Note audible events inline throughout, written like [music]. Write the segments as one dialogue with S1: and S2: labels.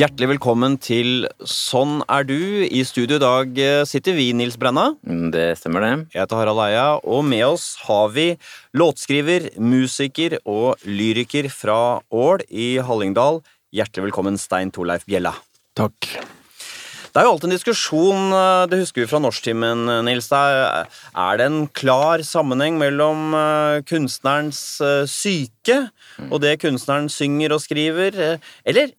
S1: Hjertelig velkommen til Sånn er du. I studio i dag eh, sitter vi, Nils Brenna.
S2: Mm, Det stemmer, det.
S1: Jeg heter Harald Eia, og med oss har vi låtskriver, musiker og lyriker fra Ål i Hallingdal. Hjertelig velkommen, Stein Torleif Bjella.
S3: Takk.
S1: Det er jo alltid en diskusjon, eh, det husker vi fra norsktimen, eh, Nils. Er, det en klar sammenheng mellom kunstnerens syke og det kunstneren synger og skriver, eller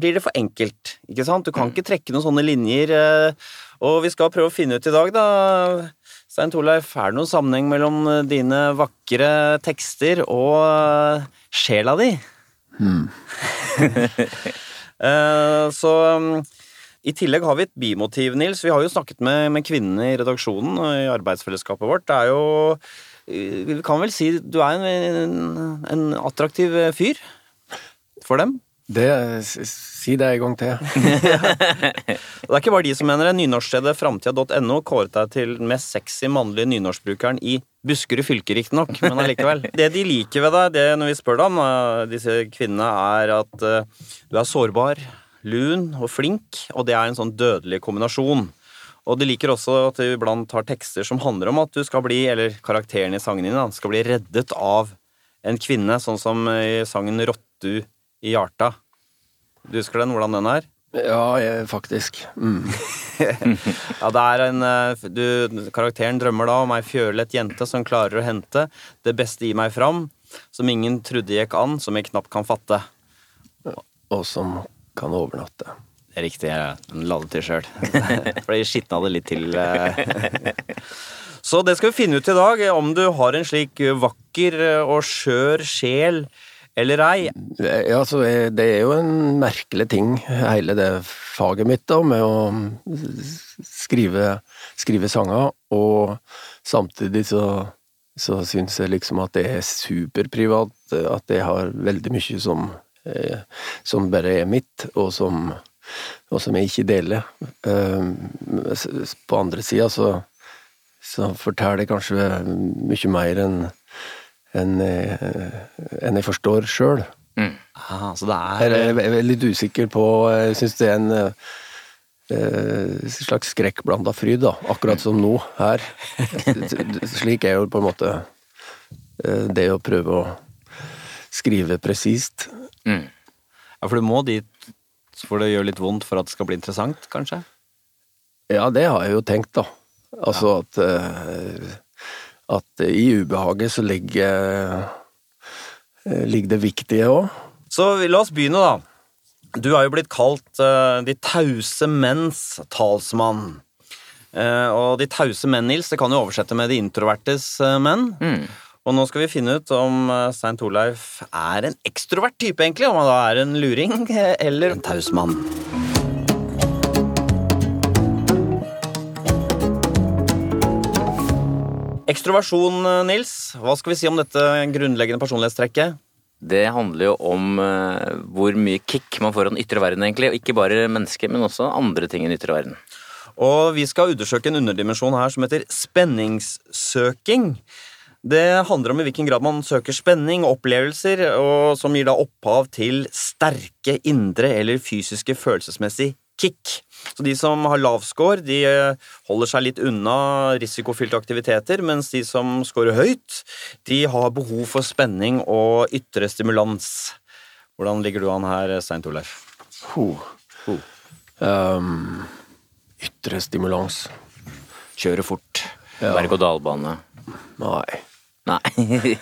S1: blir det for enkelt? Ikke sant? Du kan ikke trekke noen sånne linjer. eh, Og vi skal prøve å finne ut i dag, da. Stein Torleif, er det noen sammenheng mellom eh, dine vakre tekster og eh, sjela di? Mm. [laughs] Så um, i tillegg har vi et bimotiv, Nils. Vi har jo snakket med, med kvinnene i redaksjonen og i arbeidsfellesskapet vårt. Det er jo Vi kan vel si du er en, en, en attraktiv fyr for dem?
S3: Det, si det en gang til. [laughs]
S1: Det er ikke bare de som mener det. Nynorskstedet framtida.no kåret deg til den mest sexy mannlige nynorskbrukeren i Buskerud fylke, riktignok, men allikevel. Det de liker ved deg, det når vi spør deg om eh, disse kvinnene, er at eh, du er sårbar, lun og flink, og det er en sånn dødelig kombinasjon. Og de liker også at du iblant har tekster som handler om at du skal bli, eller karakteren i sangen din, skal bli reddet av en kvinne, sånn som i sangen Rottu i hjarta. Du husker den, hvordan den er?
S3: Ja, jeg, faktisk. Mm. [laughs] [laughs]
S1: Ja, det er en eh, du, Karakteren drømmer da om ei fjølett jente som klarer å hente det beste i meg fram, som ingen trodde gikk an, som jeg knapt kan fatte.
S3: Og som kan overnatte.
S1: Det er riktig, jeg la det til sjøl. [laughs] For jeg skitna det litt til. eh. Så det skal vi finne ut i dag, om du har en slik vakker og skjør sjel eller ei.
S3: Ja, altså, det er jo en merkelig ting, hele det faget mitt, da, med å skrive, skrive sanger, og samtidig så, så syns jeg liksom at det er superprivat, at jeg har veldig mye som, eh, som bare er mitt, og som, og som jeg ikke deler. Eh, På andre sida så, så forteller jeg kanskje mye mer enn enn jeg, jeg forstår sjøl.
S1: Ah, så det
S3: Jeg
S1: er
S3: er jeg er litt usikker på Jeg syns det er en eh, slags skrekkblanda fryd, da. Akkurat som nå, her. [laughs] Slik er jo på en måte eh, det å prøve å skrive presist.
S2: Mm.
S1: Ja, for du må dit for det gjør litt vondt for at det skal bli interessant, kanskje?
S3: Ja, det har jeg jo tenkt, da. Altså at eh, At i ubehaget så ligger eh, ligger det viktige òg.
S1: Så la oss begynne, da. Du er jo blitt kalt uh, de tause menns talsmann. Uh, og de tause menn, Nils, det kan jo oversette med de introvertes uh, menn.
S2: Mm.
S1: Og nå skal vi finne ut om eh, Stein Torleif er en ekstrovert type, egentlig. Om han da er en luring eh, eller en taus mann. Ekstroversjon, eh, Nils. Hva skal vi si om dette grunnleggende personlighetstrekket?
S2: Det handler jo om eh, hvor mye kick man får av den ytre verden, egentlig. Og ikke bare mennesket, men også andre ting i den ytre verden.
S1: Og vi skal undersøke en underdimensjon her som heter spenningssøking. Det handler om i hvilken grad man søker spenning og opplevelser, og som gir da opphav til sterke indre eller fysiske følelsesmessig kick. Så de som har lav score, de eh, holder seg litt unna risikofylte aktiviteter, mens de som scorer høyt, de har behov for spenning og ytre stimulans. Hvordan ligger du an her, Stein Torleif?
S3: Ho.
S1: Ho.
S3: Um, ytre stimulans.
S1: Kjøre fort.
S3: Ja.
S2: Berg-og-dal-bane.
S3: Nei.
S2: Nei.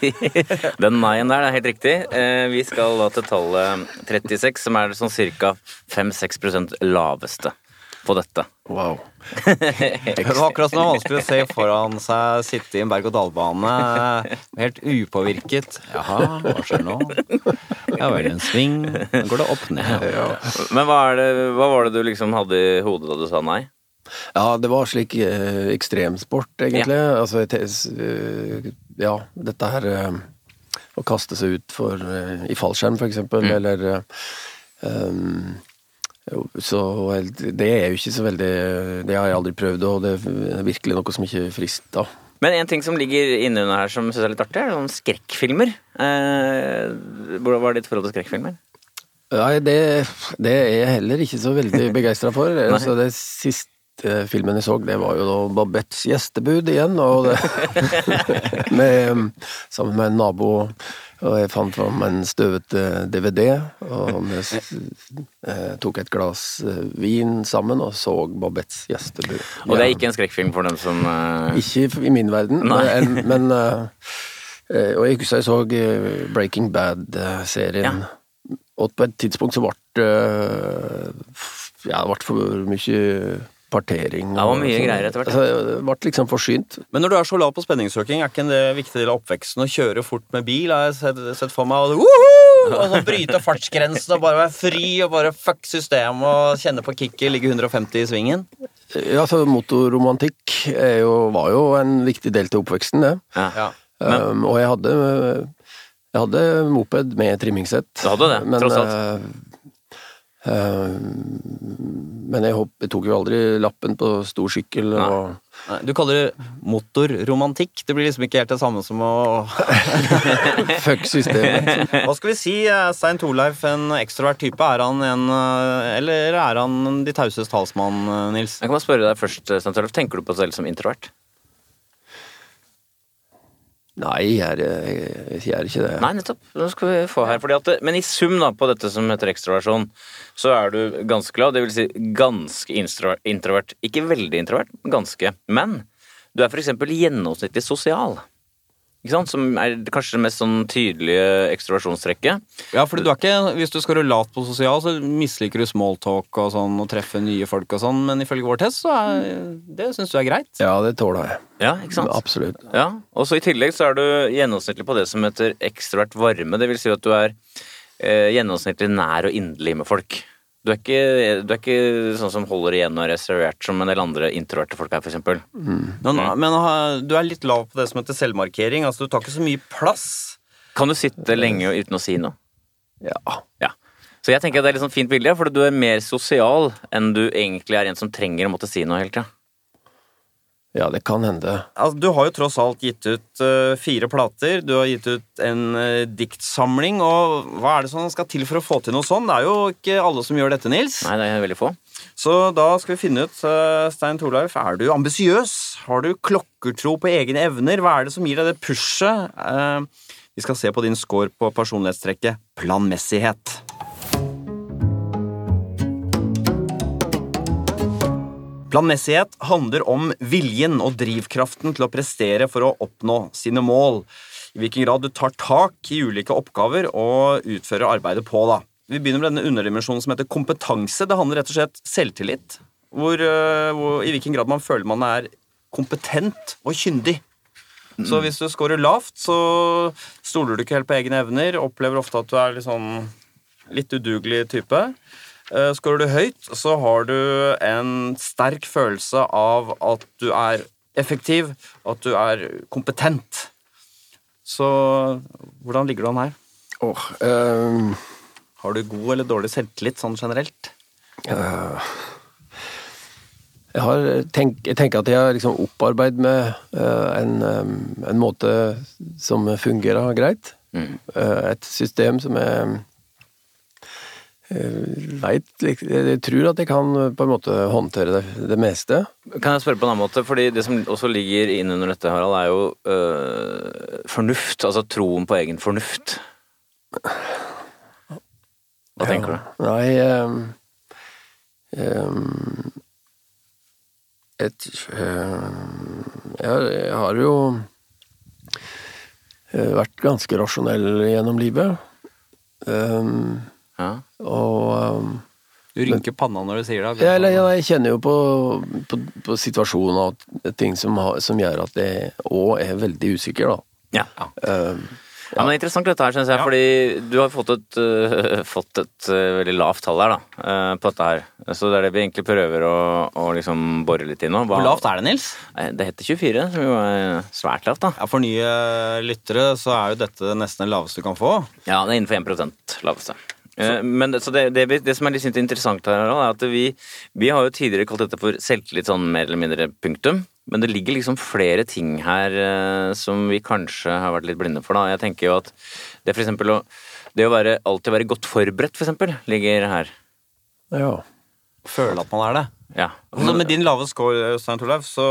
S2: [laughs] Den nei-en der er helt riktig. Eh, Vi skal da til tallet 36, som er sånn ca. 5-6% laveste på dette.
S3: Wow. [laughs]
S1: Det var akkurat som det var vanskelig å se foran seg sitte i en berg-og-dal-bane helt upåvirket. Jaha, hva skjer nå? Ja vel, en sving. Nå går det opp ned.
S2: Men hva, er det, hva var det du liksom hadde i hodet da du sa nei?
S3: Ja, det var slik eh, ekstremsport, egentlig. Altså, jeg eh, ja, dette her eh, Å kaste seg ut for, eh, i fallskjerm, for eksempel, eller eh, Så det er jo ikke så veldig Det har jeg aldri prøvd, og det er virkelig noe som ikke frister.
S2: Men en ting som ligger innunder her som syns er litt artig, er sånne skrekkfilmer. Eh, hvordan var ditt forhold til skrekkfilmer?
S3: Nei, det, det er jeg heller ikke så veldig [laughs] begeistra for. altså, det siste filmen jeg så, det var jo da Babettes gjestebud igjen. Og det, [laughs] med, sammen med en nabo. Og jeg fant fram en støvete DVD, og vi eh, tok et glass eh, vin sammen og så Babettes gjestebud.
S2: Og det er ikke en skrekkfilm for dem som eh,
S3: Ikke i min verden, men, men [laughs] eh, eh, Og jeg husker jeg så eh, Breaking Bad-serien. Og på et tidspunkt så ble det Ja, det ble for mye partering.
S2: Det var mye
S3: sånn.
S2: greier etter hvert.
S3: Altså, det ble liksom forsynt.
S1: Men når du er så lav på spenningssøking, er ikke en det viktig del av oppveksten å kjøre fort med bil? Har jeg sett, sett for meg og, og så bryte fartsgrensen og bare være fri og bare fuck systemet og kjenne på kicket, ligge 150 i svingen?
S3: Ja, så Motorromantikk er jo, var jo en viktig del til oppveksten, det.
S2: ja.
S1: Ja.
S3: Um, og jeg hadde Jeg hadde moped med trimmingssett.
S2: Du hadde det,
S3: men,
S2: tross alt.
S3: eh, men jeg, hopp, jeg tok jo aldri lappen på stor sykkel.
S2: Nei.
S3: Og,
S1: Nei, Du kaller det motorromantikk. Det blir liksom ikke helt det samme som å [laughs]
S3: fuck systemet.
S1: Hva skal vi si? er Stein Torleif en ekstrovert type? Er han en eh, Eller er han de tauses talsmann, eh, Nils?
S2: Jeg kan bare spørre deg først, Stein Torleif. Tenker du på deg selv som introvert?
S3: Nei, jeg er, ikke det.
S2: Nei, nettopp. Nå skal vi få her. At, men i sum da, på dette som heter ekstroversjon, så er du ganske glad. Det vil si ganske introvert. Ikke veldig introvert, men ganske. Men du er eksempel gjennomsnittlig sosial. Ikke sant? Som er kanskje det mest sånn tydelige ekstroversjonstrekket.
S1: Ja, fordi du er ikke, Hvis du skal være lat på sosial, så misliker du smalltalk og sånn, og treffe nye folk og sånn, men ifølge vår test så er det syns du er greit.
S3: Ja, det tåler jeg.
S2: Ja, ikke sant?
S3: Absolutt.
S2: Ja, og så i tillegg så er du gjennomsnittlig på det som heter ekstrovert varme. Det vil si at du er eh, gjennomsnittlig nær og inderlig med folk. Du er, ikke, du er ikke sånn som holder igjen og er reservert som en del andre introverte folk er, for eksempel.
S1: Men, men du er litt lav på det som heter selvmarkering. altså Du tar ikke så mye plass.
S2: Kan du sitte lenge uten å si noe?
S3: Ja.
S2: Ja. Så jeg tenker at det er et litt sånn fint bilde, for du er mer sosial enn du egentlig er en som trenger å måtte si noe hele tida.
S3: ja, det kan hende.
S1: Altså, du har jo tross alt gitt ut uh, fire plater. Du har gitt ut en uh, diktsamling. Og hva er det som skal til for å få til noe sånn? Det er jo ikke alle som gjør dette, Nils.
S2: Nei, det er veldig få.
S1: Så da skal vi finne ut, uh, Stein Torleif, er du ambisiøs? Har du klokkertro på egne evner? Hva er det som gir deg det pushet? Vi skal se på din score på personlighetstrekket planmessighet. Planmessighet handler om viljen og drivkraften til å prestere for å oppnå sine mål. I hvilken grad du tar tak i ulike oppgaver og utfører arbeidet på. da. Vi begynner med denne underdimensjonen som heter kompetanse. Det handler rett og slett selvtillit. Hvor, øh, hvor, I hvilken grad man føler man er kompetent og kyndig. Så hvis du scorer lavt, så stoler du ikke helt på egne evner. Opplever ofte at du er litt sånn litt udugelig type. Eh, Skårer du høyt, så har du en sterk følelse av at du er effektiv, at du er kompetent. Så hvordan ligger du an her?
S3: Oh, um,
S1: Har du god eller dårlig selvtillit sånn generelt?
S3: jeg, har tenk, jeg tenker at jeg har liksom opparbeidet med uh, en, um, en måte som fungerer greit.
S2: Mm.
S3: Uh, et system som er uh, veit Jeg tror at jeg kan eh, på en måte håndtere det, det meste.
S2: Kan jeg spørre på en annen måte? Fordi det som også ligger inn under dette, Harald, er jo øh, fornuft. Altså troen på egen fornuft. Hva tenker du?
S3: Nei ehm, ehm, et, ehm, jeg, jeg har jo eh, vært ganske rasjonell gjennom livet. Ehm,
S2: Ja.
S3: og um,
S1: Du rynker panna når du sier det.
S3: eller, jeg kjenner jo på, på, på situasjonen og ting som, har, som gjør at jeg òg er veldig usikker, da.
S2: Ja.
S3: Um,
S2: Ja, men det er Interessant dette her, synes jeg,
S1: Ja.
S2: fordi du har fått et, uh, fått et uh, veldig lavt tall her da, uh, på dette her. Så det er det vi egentlig prøver å, å liksom bore litt i nå. Hva-
S1: Hvor lavt er det, Nils?
S2: Det heter 24, som jo er svært lavt, da.
S1: Ja, For nye lyttere så er jo dette nesten det laveste du kan få.
S2: Ja, det er innenfor 1% laveste. Eh, Men det, så det, det, det som er litt interessant her, er at vi, vi har jo tidligere kalt dette for selvtillit sånn mer eller mindre punktum. Men det ligger liksom flere ting her eh, som vi kanskje har vært litt blinde for. da. Jeg tenker jo at det for eksempel å Det å være, alltid være godt forberedt, for eksempel, ligger her.
S3: Ja.
S1: Føle at man er det.
S2: Ja.
S1: Altså, med din lave score, Stein Torleif, så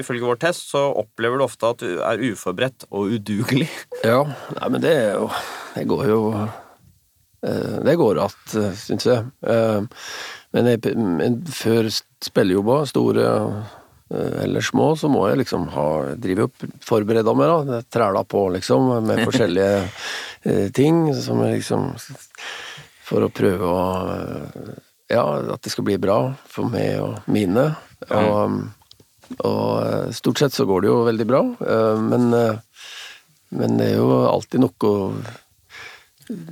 S1: ifølge vår test, så opplever du ofte at du er uforberedt og udugelig.
S3: ja. Nei, men det er jo Det går jo Det går att, syns jeg. Eh, Men, jeg, men før spillejobber, store eh, eller små, så må jeg liksom ha drive opp forberede meg, da. Træla på, liksom, med [laughs] forskjellige eh, ting som jeg liksom For å prøve å eh, Ja, at det skal bli bra for meg og mine. Og, og eh, stort sett så går det jo veldig bra, eh, men, eh, men det er jo alltid noe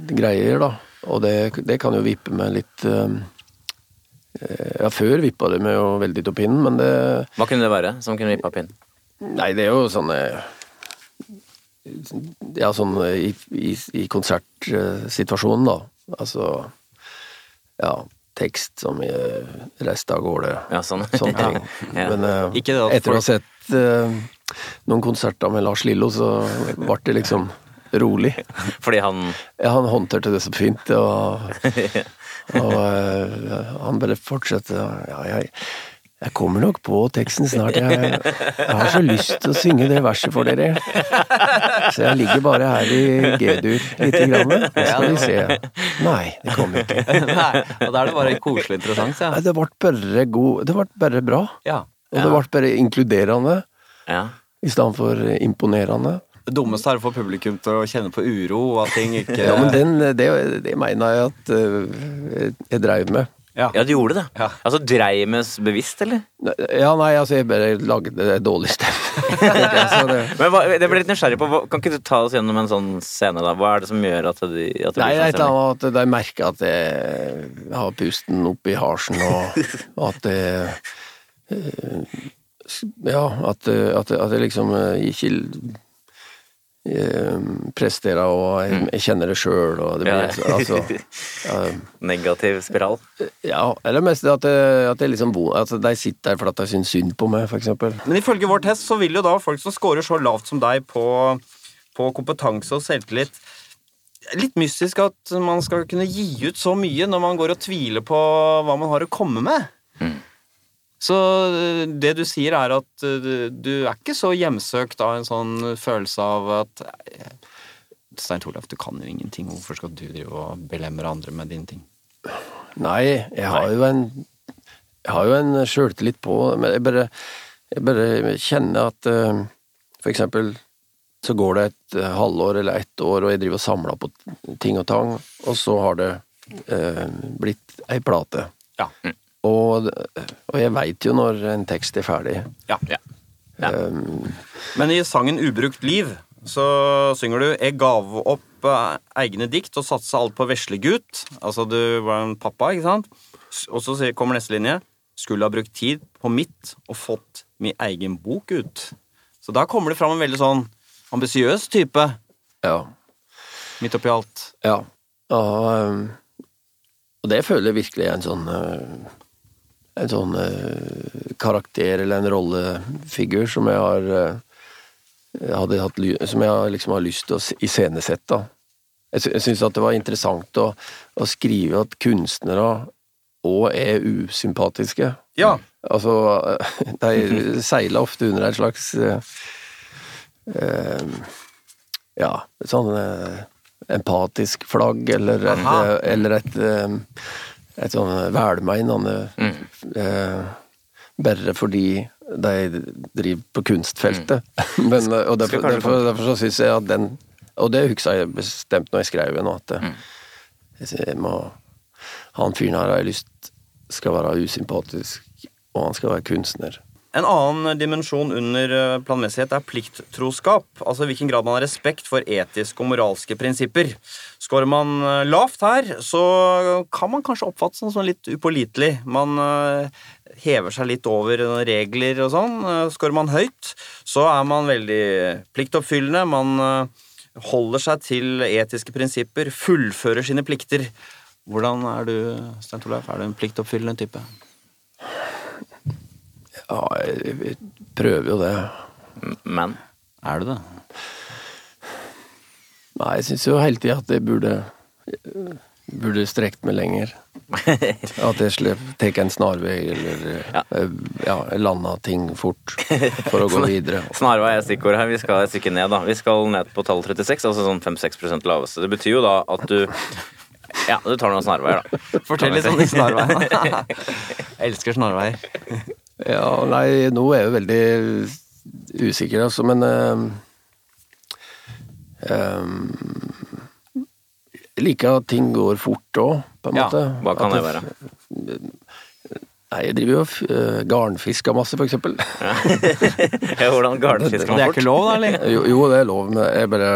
S3: greier, da. Og det, det kan jo vippe med litt eh, Ja, før vippa det med jo veldig til pinnen, men det
S2: Hva kunne det være som kunne vippe pinnen?
S3: Nei, det er jo sånne Ja, sånn i, i, i konsertsituasjonen, da. Altså Ja, tekst som i reiste av gårde.
S2: Ja, sånn. [laughs]
S3: Sånne ting. [laughs]
S2: Ja.
S3: Men eh,
S1: Ikke det at
S3: etter å ha sett eh, noen konserter med Lars Lillo, så ble det liksom rolig. [laughs]
S2: Fordi han
S3: Ja, han håndterte det så fint, og, [laughs] og uh, han bare fortsatte. Ja, jeg, jeg kommer nok på teksten snart. Jeg, jeg har så lyst til å synge det verset for dere. Så jeg ligger bare her i G-dur lite grann, så skal vi se. Nei, det kommer ikke. [laughs]
S1: Nei, og da er det bare koselig interessant,
S3: Nei, det ble bare god Det ble bare bra.
S1: ja.
S3: Og det ble bare inkluderende
S2: Ja.
S3: i stedet for imponerende.
S1: Det dummeste er å få publikum til å kjenne på uro, og at ting ikke
S3: Ja, men den, det, det mener jeg at uh, jeg dreiv med.
S1: Ja.
S2: ja, du gjorde det.
S1: Ja.
S2: Altså Dreimes bevisst, eller?
S3: Ja, nei, altså, jeg bare lagde det dårlig stemme. [laughs]
S2: Men hva, det ble litt nysgjerrig på, hva- Kan ikke du ta oss gjennom en sånn scene, da? Hva er det som gjør at de at det
S3: nei,
S2: blir
S3: det er
S2: sånn
S3: et eller annet at de merker at jeg har pusten opp i harsen, og [laughs] at jeg eh, Ja, at, at, at jeg liksom eh, ikke presterer, og jeg, jeg kjenner det sjøl, og det blir
S2: Ja.
S3: altså ja, [laughs]
S2: Negativ spiral?
S3: Ja, eller mest det at, jeg- at, det liksom, bo- at de sitter der fordi de syns synd på meg, eksempel.
S1: Men ifølge vår test så vil jo da folk som scorer så lavt som deg på, på kompetanse og selvtillit Litt mystisk at man skal kunne gi ut så mye når man går og tviler på hva man har å komme med. Så øh, det du sier er at øh, du er ikke så hjemsøkt av en sånn følelse av at eh, Stein Torleif, du kan jo ingenting. Hvorfor skal du drive og belemre andre med dine ting?
S3: Nei, jeg har jo en Jeg har jo en sjøltillit på Men jeg bare, jeg bare kjenner at eh, For eksempel så går det et eh, halvår eller ett år, og jeg driver og samler på ting og tang, og så har det eh, blitt ei plate.
S1: Ja.
S3: Og, og jeg veit jo når en tekst er ferdig.
S1: ja.
S2: Ja. Ja.
S3: Um,
S1: Men i sangen Ubrukt liv så synger du Jeg gav opp eh, egne dikt og satsa alt på veslegutt. Altså, du var en pappa, ikke sant? Og så kommer neste linje. Skulle ha brukt tid på mitt og fått min egen bok ut. Så da kommer det fram en veldig sånn ambisiøs type
S3: ja.
S1: midt oppi alt.
S3: Ja. Og, um, og det føler jeg virkelig er en sånn uh, En sånn uh, karakter eller en rollefigur som jeg har hadde hatt, Som jeg liksom har lyst til å iscenesette. Jeg, sy- jeg syns at det var interessant å, å skrive at kunstnere òg er usympatiske.
S1: Ja.
S3: Altså, [laughs] de seiler ofte under et slags eh, eh, Ja, sånn eh, empatisk flagg, eller et, eh, eller et, eh, et sånn velmeinende eh, Bare fordi de driver på kunstfeltet. [laughs] Men, eh, og derfor, derfor, derfor så syns jeg at den Og det husker jeg bestemt når jeg skrev den, at mm. jeg, jeg må Han fyren her har jeg lyst skal være usympatisk, og han skal være kunstner.
S1: En annen dimensjon under eh, planmessighet er plikttroskap. Altså hvilken grad man har respekt for etiske og moralske prinsipper. Skårer man eh, lavt her, så kan man kanskje oppfattes som litt upålitelig. Man eh, hever seg litt over regler og sånn. Skårer man høyt, så er man veldig pliktoppfyllende. Man holder seg til etiske prinsipper, fullfører sine plikter. Hvordan er du, Stein Torleif? Er du en pliktoppfyllende type?
S3: Ja, jeg, jeg prøver jo det.
S2: Men
S1: Er du det?
S3: Nei, jeg syns jo hele tida at jeg burde Burde strekt meg lenger. [laughs] At jeg tar en snarvei, eller
S2: Ja.
S3: ja. ja, landa ting fort for å gå [laughs] videre.
S2: Snarvei er stikkordet her. Vi skal et stykke ned, da. Vi skal ned på tall 36, altså sånn 5-6% laveste. Det betyr jo da at du Ja, du tar noen snarveier, da.
S1: Fortell litt om de snarveiene. [laughs] Jeg elsker snarveier.
S3: Ja, nei, nå er jeg jo veldig usikker, altså, men øh, øh, Jeg liker at ting går fort òg, på en
S1: Ja,
S3: måte.
S2: Hva kan det være?
S3: Nei, jeg driver jo og uh, garnfisker masse, for eksempel.
S2: Ja, [laughs] hvordan garnfisker man fort?
S1: Det er ikke lov, da, eller?
S3: Jo, jo, det er lov, men jeg bare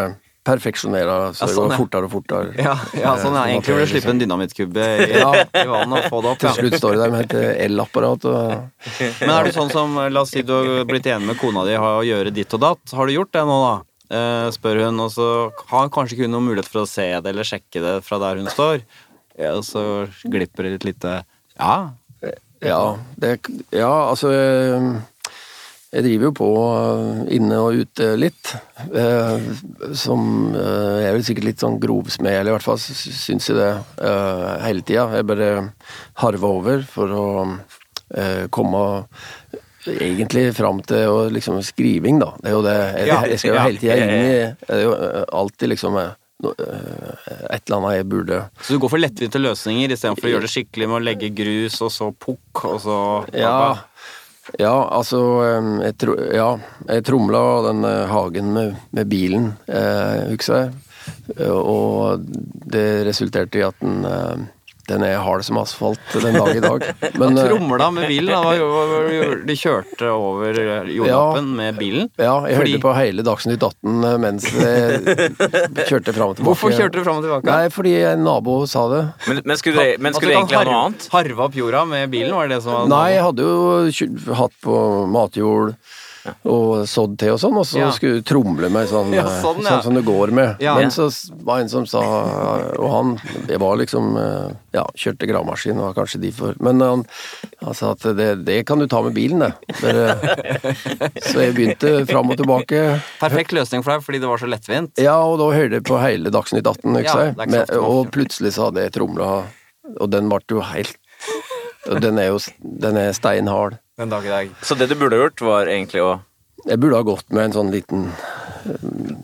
S3: perfeksjonerer så
S1: Ja, sånn,
S3: går
S1: ja.
S3: fortere og fortere.
S1: Ja, ja sånn ja.
S3: Eh,
S1: Egentlig burde du slippe en dynamittkubbe i, [laughs] i vannet og få det opp.
S3: Til slutt står det der med et el-apparat og
S1: Men er du sånn som La oss si du har blitt enig med kona di å gjøre ditt og datt. Har du gjort det nå, da? Eh, spør hun, og så har kanskje ikke hun noen mulighet for å se det eller sjekke det fra der hun står. Ja, og så glipper det litt lite Ja.
S3: Ja, det, ja altså eh, Jeg driver jo på eh, inne og ute litt. eh, Som eh, Jeg er vel sikkert litt sånn grovsmed, eller i hvert fall syns jeg det hele tida. Jeg bare harver over for å komme egentlig fram til liksom skriving, da. Det er jo det. Jeg, jeg skal jo hele tida inn i Det er jo alltid liksom et eller annet jeg burde
S1: Så du går for lettvinte løsninger istedenfor å gjøre det skikkelig med å legge grus, og så pukk, og så
S3: Ja, ja altså jeg, tro, ja, jeg tromla den eh, hagen med, med bilen, eh, husker jeg. Eh, Og det resulterte i at den, eh, den er hard som asfalt den dag i dag. [laughs] Men
S1: Hva
S3: eh,
S1: tromla med bilen? da? Du kjørte over jordlappen med bilen?
S3: ja, jeg
S1: Fordi-
S3: hørte på hele Dagsnytt 18 eh, mens jeg kjørte fram og tilbake.
S1: Hvorfor kjørte du fram og tilbake?
S3: Nei, fordi en nabo sa det.
S2: Men, men skulle du, men
S1: At
S2: skulle du egentlig ha noe annet?
S1: Harve opp jorda med bilen, var det det som var
S3: Nei, jeg hadde jo hatt på matjord og sådd til og sånn, og så
S1: Ja.
S3: skulle du tromle meg sånn,
S1: Ja, sånn, ja.
S3: sånn, som det går med. Men så var en som sa, og han det var liksom eh, Ja, kjørte gravemaskin, var kanskje de for Men han, han sa at det, det kan du ta med bilen, det. Bare, så jeg begynte fram og tilbake.
S1: Perfekt løsning for deg, fordi det var så lettvint.
S3: Ja, og da hørte jeg på hele Dagsnytt 18, ikke sant? Men- og plutselig så hadde jeg tromla, og den ble jo helt Den er jo den er steinhard.
S1: Den dag i dag.
S2: Så det du burde gjort, var egentlig å
S3: Jeg burde ha gått med en sånn liten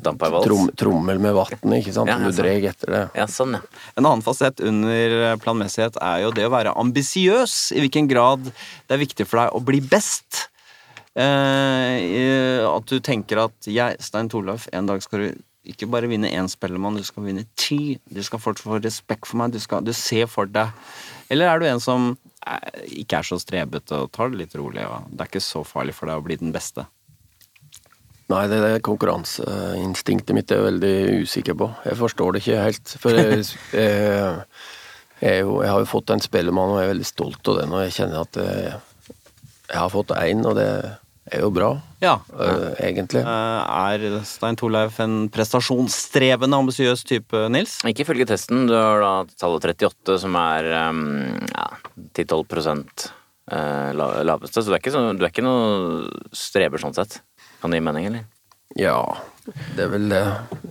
S2: vals?
S3: trom, trommel med vann, ikke sant?
S2: Ja, ja,
S3: du dreg etter det.
S2: Ja, sånn, ja.
S1: En annen fasett under planmessighet er jo det å være ambisiøs. I hvilken grad det er viktig for deg å bli best. Eh, at du tenker at jeg, Stein Torleif, en dag skal du ikke bare vinne én Spellemann, du skal vinne ti. Du skal fortsatt få respekt for meg. Du, skal, du ser for deg Eller er du en som eh, ikke er så strebete og tar det litt rolig? Og det er ikke så farlig for deg å bli den beste.
S3: Nei, det, det konkurranseinstinktet mitt er jeg veldig usikker på. Jeg forstår det ikke helt. For jeg, [laughs] jeg, jeg, er jo, jeg har jo fått en spellemann, og jeg er veldig stolt av den. Og jeg kjenner at jeg, jeg har fått én, og det er jo bra,
S1: Ja.
S3: uh, egentlig.
S1: Eh, er Stein Torleif en prestasjonsstrevende, ambisiøs type, Nils?
S2: Ikke ifølge testen. Du har da tallet 38, som er um, ja, 10-12 uh, laveste. Så du er, ikke så, du er ikke noe streber sånn sett. Kan det gi mening, eller?
S3: Ja, det er vel det.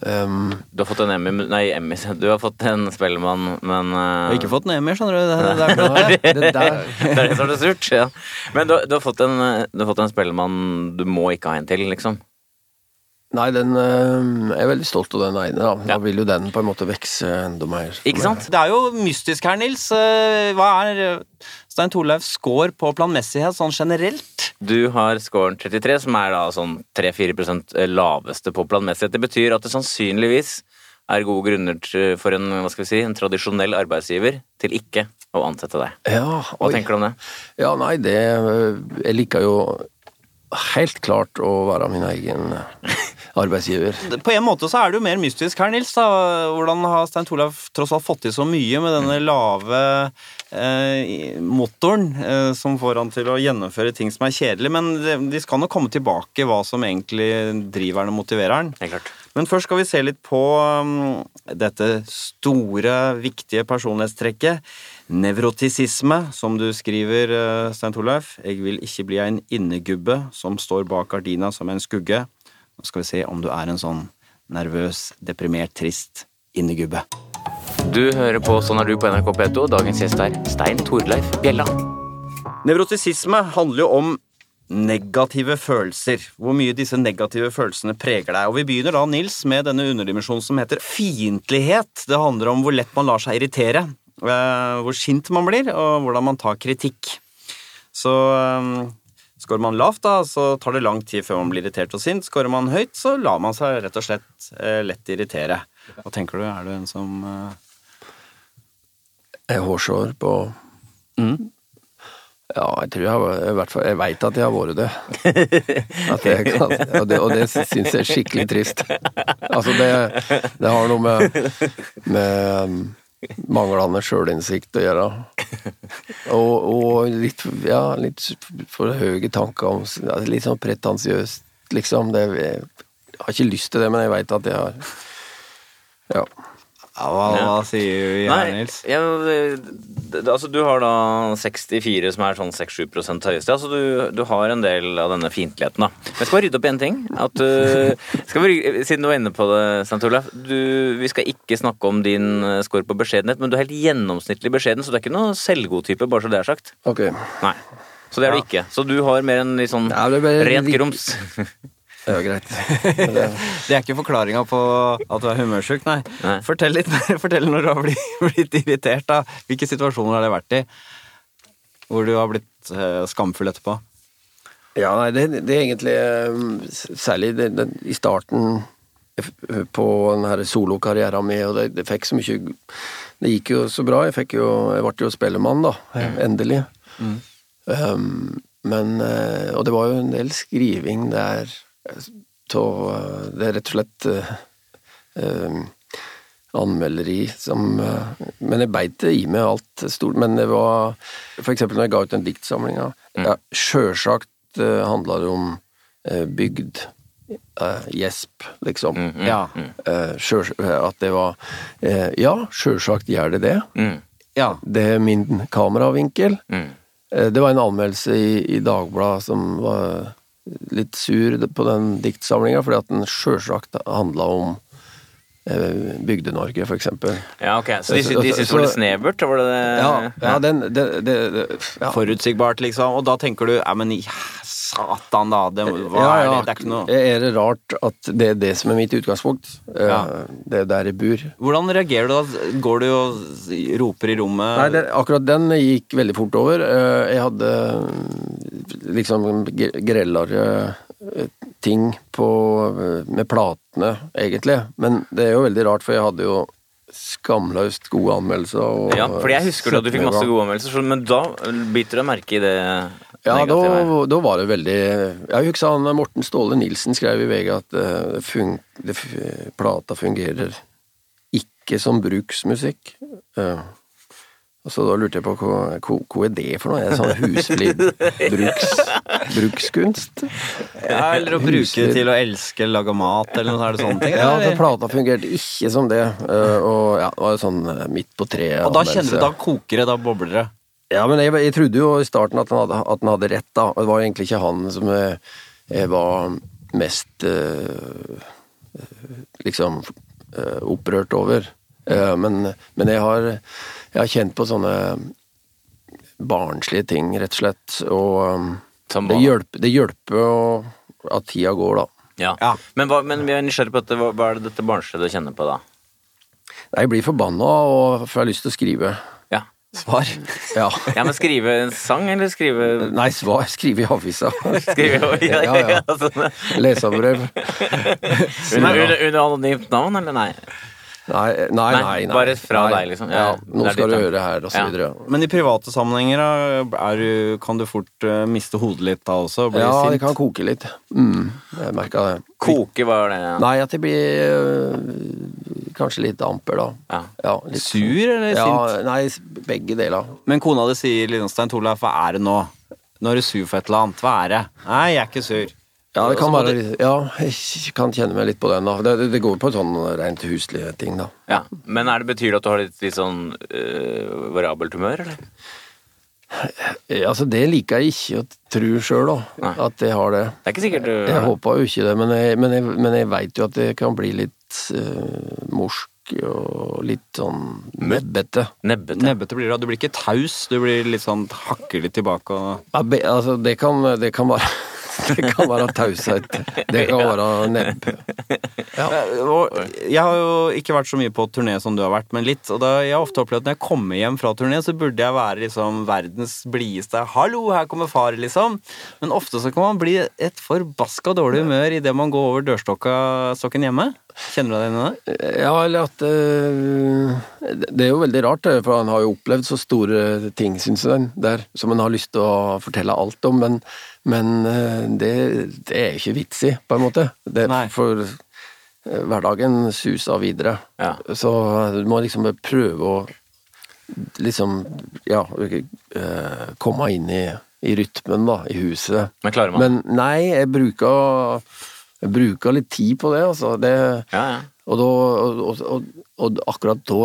S3: Um,
S2: Du har fått en Emmy Nei, Emmy. Du har fått en Spellemann, men
S1: Jeg
S2: uh,
S1: har ikke fått en Emmy, skjønner du. Det, det, [laughs] det,
S3: det der
S2: Det er det som er det surt. Ja. Men du, du, har fått en, du har fått en Spellemann du må ikke ha en til, liksom.
S3: Nei, den øh, Jeg er veldig stolt av den ene. Da, da
S2: Ja.
S3: vil jo den på en måte vokse enda mer.
S2: Ikke sant?
S1: det er jo mystisk her, Nils. Eh, Hva er Stein Torleif score på planmessighet sånn generelt?
S2: Du har scoren 33, som er da sånn 3-4% laveste på planmessighet. Det betyr at det sannsynligvis er gode grunner for en, hva skal vi si, en tradisjonell arbeidsgiver til ikke å ansette deg.
S3: Ja,
S2: Hva
S3: oi.
S2: tenker du om det?
S3: Ja, nei, det øh, Jeg liker jo helt klart å være min egen arbeidsgiver. [laughs]
S1: På en måte så er det jo mer mystisk her, Nils. Da. Hvordan har Stein Torleif tross alt fått til så mye med denne lave eh, motoren eh, som får han til å gjennomføre ting som er kjedelig? Men det, de skal nok komme tilbake hva som egentlig driver han og motiverer han.
S2: Helt klart.
S1: Men først skal vi se litt på um, dette store, viktige personlighetstrekket. Nevrotisisme, som du skriver, uh, Stein Torleif. Jeg vil ikke bli en innegubbe som står bak gardina som en skugge. Nå skal vi se om du er en sånn nervøs, deprimert, trist innegubbe.
S2: Du hører på Sånn er du på NRK P2. Dagens gjest er Stein Torleif Bjella.
S1: Nevrotisisme handler jo om negative følelser. Hvor mye disse negative følelsene preger deg. Og vi begynner da, Nils, med denne underdimensjonen som heter fiendtlighet. Det handler om hvor lett man lar seg irritere. eh, Hvor sint man blir, og hvordan man tar kritikk. Så eh, Skårer man lavt, da, så tar det lang tid før man blir irritert og sint. Skårer man høyt, så lar man seg rett og slett eh, lett irritere. Hva tenker du? Er du en som Er
S3: Jeg hårsår på
S1: Mm.
S3: Ja, jeg tror jeg har i hvert fall Jeg veit at jeg har vært det. [laughs] At jeg kan, og det, og det syns jeg er skikkelig trist. Altså, det, det har noe med, med um, manglende sjølinnsikt å gjøre. Og, og litt, ja, litt for høye tanker om Litt sånn pretensiøst, liksom. Det, jeg har ikke lyst til det, men jeg veit at jeg har Ja.
S1: ja, hva, hva sier vi
S2: Nei,
S1: her, Nils?
S2: ja, det, altså du har da 64, som er sånn 6-7% høyeste. Altså du, du har en del av denne fiendtligheten, da. Men jeg skal bare rydde opp i en ting. At, uh, skal vi, siden du var inne på det, St. Olaf. Vi skal ikke snakke om din uh, score på beskjedenhet, men du er helt gjennomsnittlig beskjeden, så du er ikke noe selvgodtype, bare så det er sagt.
S3: Ok.
S2: Nei. Så det er du ikke. Så du har mer en litt sånn
S3: Ja, [laughs] det er. Ja, greit. [laughs]
S1: Det er ikke forklaringa på at du er humørsjuk, nei.
S2: Nei.
S1: Fortell litt mer. [laughs] Fortell når du har [laughs] blitt, irritert. da. Hvilke situasjoner har det vært i? Hvor du har blitt eh, skamfull etterpå?
S3: Ja, nei, det, det er egentlig um, Særlig det, det, i starten på denne solokarrieren min, og det, det fikk så mye Det gikk jo så bra. Jeg jo Jeg ble jo spellemann, da. Endelig. Um, men eh, Og det var jo en del skriving der av Det er rett og slett eh, um, anmelderi som eh, Men jeg beit det i meg alt stort. Men det var eksempel når jeg ga ut den diktsamlinga. Ja, Sjølsagt handla det om eh, bygd. eh, gjesp, liksom.
S1: Ja.
S3: Eh, sjøl- at det var eh, Ja, sjølsagt gjør det det.
S2: Mm.
S1: ja.
S3: Det er min kameravinkel.
S2: Mm.
S3: Eh, Det var en anmeldelse i, i Dagbladet som var litt sur på den diktsamlinga, fordi at den sjølsagt handla om eh, Bygde-Norge, for eksempel.
S2: Ja, ok. Så de,
S3: Så-
S2: de syntes det var litt snevert? Var det det?
S3: Ja, ja den det, det, det, ja.
S1: Forutsigbart, liksom. Og da tenker du ja, men satan, da. Det, hva
S3: ja,
S1: er det? Det er ikke noe
S3: Er det rart at det er det som er mitt utgangspunkt? Eh,
S1: Ja.
S3: Det er der jeg bor.
S1: Hvordan reagerer du da? Går du og roper i rommet?
S3: Nei, det, akkurat den gikk veldig fort over. Eh, Jeg hadde liksom ge- grellere eh, ting på, eh, med platene, egentlig. Men det er jo veldig rart, for jeg hadde jo skamløst gode anmeldelser. Og
S2: Ja, fordi jeg husker da du fikk masse gode anmeldelser, men da biter du merke i det
S3: Ja, da, da var det veldig Jeg husker han Morten Ståle Nilsen skrev i VG at eh, det fun, det, plata fungerer ikke som bruksmusikk. Uh, og så da lurte jeg på hva, hva, hva er det for noe? Er det sånn husflid bruks, brukskunst?
S1: Ja, eller å bruke det til å elske, lage mat, eller noe er det sånne ting?
S3: Ja, altså plata fungerte ikke som det. eh, og ja, det var jo sånn eh, midt på treet.
S1: og da kjenner du, da koker det, da bobler det.
S3: Ja, men jeg, jeg trodde jo i starten at han hadde, at han hadde rett, da. Og det var egentlig ikke han som jeg, jeg var mest øh, liksom øh, opprørt over. Uh, men, men jeg har, jeg har kjent på sånne barnslige ting, rett og slett. Og um, det hjelper, det hjelper å- at tida går, da.
S2: Ja.
S1: Ja.
S2: Men, hva, men vi er nysgjerrig på dette. Hva, hva er det dette barnslige du kjenner på da?
S3: Nei, Jeg blir forbanna og får lyst til å skrive.
S1: Svar.
S3: Ja.
S2: ja, men skrive en sang, eller skrive
S3: Nei, svar. Skrive i avisa.
S2: Skrive, ja, ja,
S3: Ja, ja. Leserbrev.
S2: Under, under anonymt navn, eller nei?
S3: Nei, nei, nei.
S2: Nei, bare fra
S3: nei.
S2: deg, liksom.
S3: Ja,
S2: Ja,
S3: nå
S2: er
S3: skal
S2: ditt,
S3: du
S2: ja.
S3: høre her, og så
S2: Ja.
S3: videre.
S1: Men i private sammenhenger er du, kan du fort uh, miste hodet litt da også? Bli
S3: Ja,
S1: sint?
S3: det kan koke litt. Mm, jeg merka det.
S2: Koke, hva er det?
S3: Nei, at det blir øh, kanskje litt amper, da.
S2: Ja.
S3: litt,
S1: Sur eller
S3: ja,
S1: sint?
S3: Nei, begge deler.
S1: Men kona di sier Lindstein Torleif, hva er det nå? Nå er du sur for et eller annet. Hva er det? Nei, jeg er ikke sur.
S3: Ja, det kan være litt Ja, jeg kan kjenne meg litt på den, da. Det, det- det går på sånn rent huslige ting, da.
S2: Ja. Men er det betyr det at du har litt, litt sånn øh, variabelt humør, eller?
S3: Eh, Altså, det liker jeg ikke å tro sjøl,
S2: Nei.
S3: da. At jeg har det.
S2: Det er ikke sikkert du
S3: Jeg håper jo ikke det, men jeg, men jeg, men jeg veit jo at det kan bli litt eh, morsk og litt sånn nebbete.
S2: Nebbete.
S1: Nebbete blir det. Du blir ikke taus, du blir litt sånn hakker litt tilbake og
S3: Ja, be, altså, det kan, det kan være [laughs] Det kan være taushet. Det kan være nebb. Ja.
S1: Jeg har jo ikke vært så mye på turné som du har vært, men litt. Og da, jeg har ofte opplevd at når jeg kommer hjem fra turné, så burde jeg være liksom verdens blideste 'hallo, her kommer far', liksom. Men ofte så kan man bli et forbaska dårlig humør idet man går over dørstokken hjemme. Kjenner du deg igjen i det?
S3: Ja, eller at øh, Det er jo veldig rart, for han har jo opplevd så store ting, syns jeg, der, som han har lyst til å fortelle alt om, men, men eh, det, det er ikke vits i, på en måte. Det, for eh, hverdagen suser videre.
S2: Ja.
S3: Så du må liksom prøve å liksom, ja, eh, komme inn i, i rytmen, da, i huset.
S2: Men klarer man?
S3: Men nei, jeg bruker, jeg bruker litt tid på det, altså. Det,
S2: Ja, ja.
S3: Og, da, og, og, og, akkurat da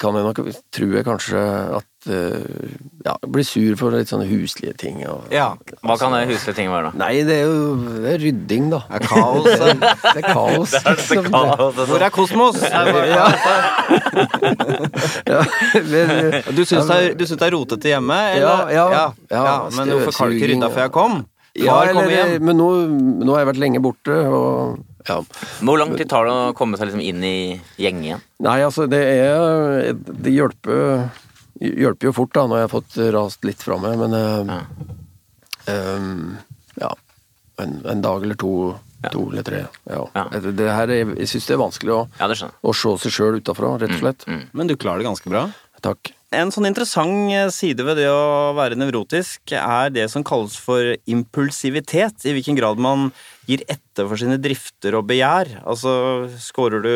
S3: kan jeg nok, tror jeg kanskje at eh, ja, jeg blir sur for litt sånne huslige ting. Og,
S1: Ja.
S2: Hva kan det huslige ting være, da?
S3: Nei, det er jo det er rydding, da.
S1: Det er kaos. [laughs]
S3: Det, det er kaos. [laughs]
S2: Det er dette
S3: liksom.
S2: kaoset
S1: Hvor er Kosmos? [laughs]
S3: Ja, men,
S1: Du syns det, er- er rotete hjemme? Eller?
S3: Ja, ja.
S1: ja,
S3: Ja,
S1: Men hvorfor har du ikke rydda før jeg kom?
S3: ja,
S1: Far
S3: eller,
S1: hjem.
S3: men nå, nå har jeg vært lenge borte, og ja.
S2: Hvor lang tid tar det å komme seg liksom inn i gjengen igjen?
S3: Nei, altså, det er Det hjelper, hjelper jo fort, da, når jeg har fått rast litt fra meg, men ja. Um, Ja. En, en dag eller to, to eller tre. Ja.
S2: Ja.
S3: Det, det her er, jeg syns det er vanskelig å,
S2: Ja, det
S3: å se seg sjøl utafra, rett og slett.
S1: Men du klarer det ganske bra.
S3: Takk.
S1: En sånn interessant eh, side ved det å være nevrotisk er det som kalles for impulsivitet. I hvilken grad man gir etter for sine drifter og begjær. Altså, scorer du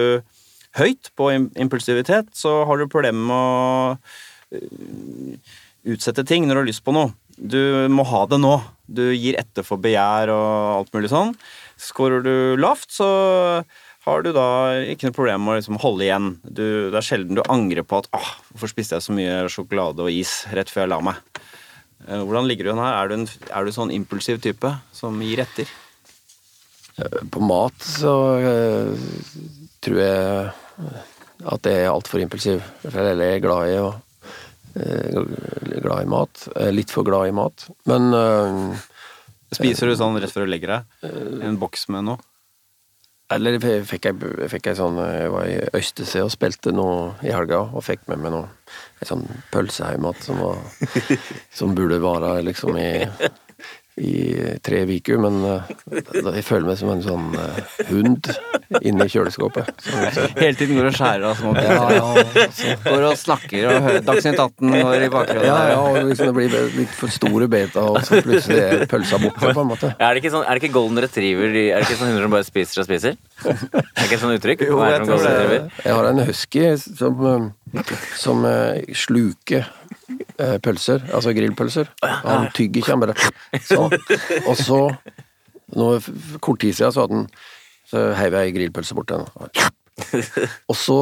S1: høyt på impulsivitet, så har du problemer med å øh, utsette ting når du har lyst på noe. Du må ha det nå. Du gir etter for begjær og alt mulig sånn. Skårer du lavt, så har du da ikke noe problem med å liksom holde igjen. Du, det er sjelden du angrer på at ah, hvorfor spiste jeg så mye sjokolade og is rett før jeg la meg. Eh, Hvordan ligger du an her? Er du en er du sånn impulsiv type som gir etter?
S3: På mat så uh, tror jeg at jeg er altfor impulsiv. For jeg er glad i og, uh, glad i mat. Litt for glad i mat. Men uh,
S1: Spiser du sånn rett før du legger deg? En boks med noe?
S3: Eller jeg fikk jeg, fikk jeg sånn Jeg var i Øystese og spilte noe i helga, og fikk med meg noe en sånn pølseheimat som var [laughs] Som burde vare liksom i i tre uker, men eh, jeg føler meg som en sånn eh, hund inni kjøleskapet. Så,
S1: Hele tiden går og skjærer av små
S3: ja,
S1: biter.
S3: ja,
S1: Går og snakker og hører Dagsnytt 18 går i bakgrunnen.
S3: ja, ja, og liksom det blir litt for store beta, og så plutselig er pølsa borte, på en måte.
S2: Er det ikke sånn, er det ikke golden retriever Er det ikke sånn hunder som bare spiser og spiser? Er det ikke et sånt uttrykk?
S1: Jo, jeg?
S3: Jeg har en husky som, eh, som sluker pølser, altså grillpølser. Han tygger ikke, han bare sånn. Og så, nå, kort tid siden, så hadde han Så heiv jeg ei grillpølse bort til henne. Og så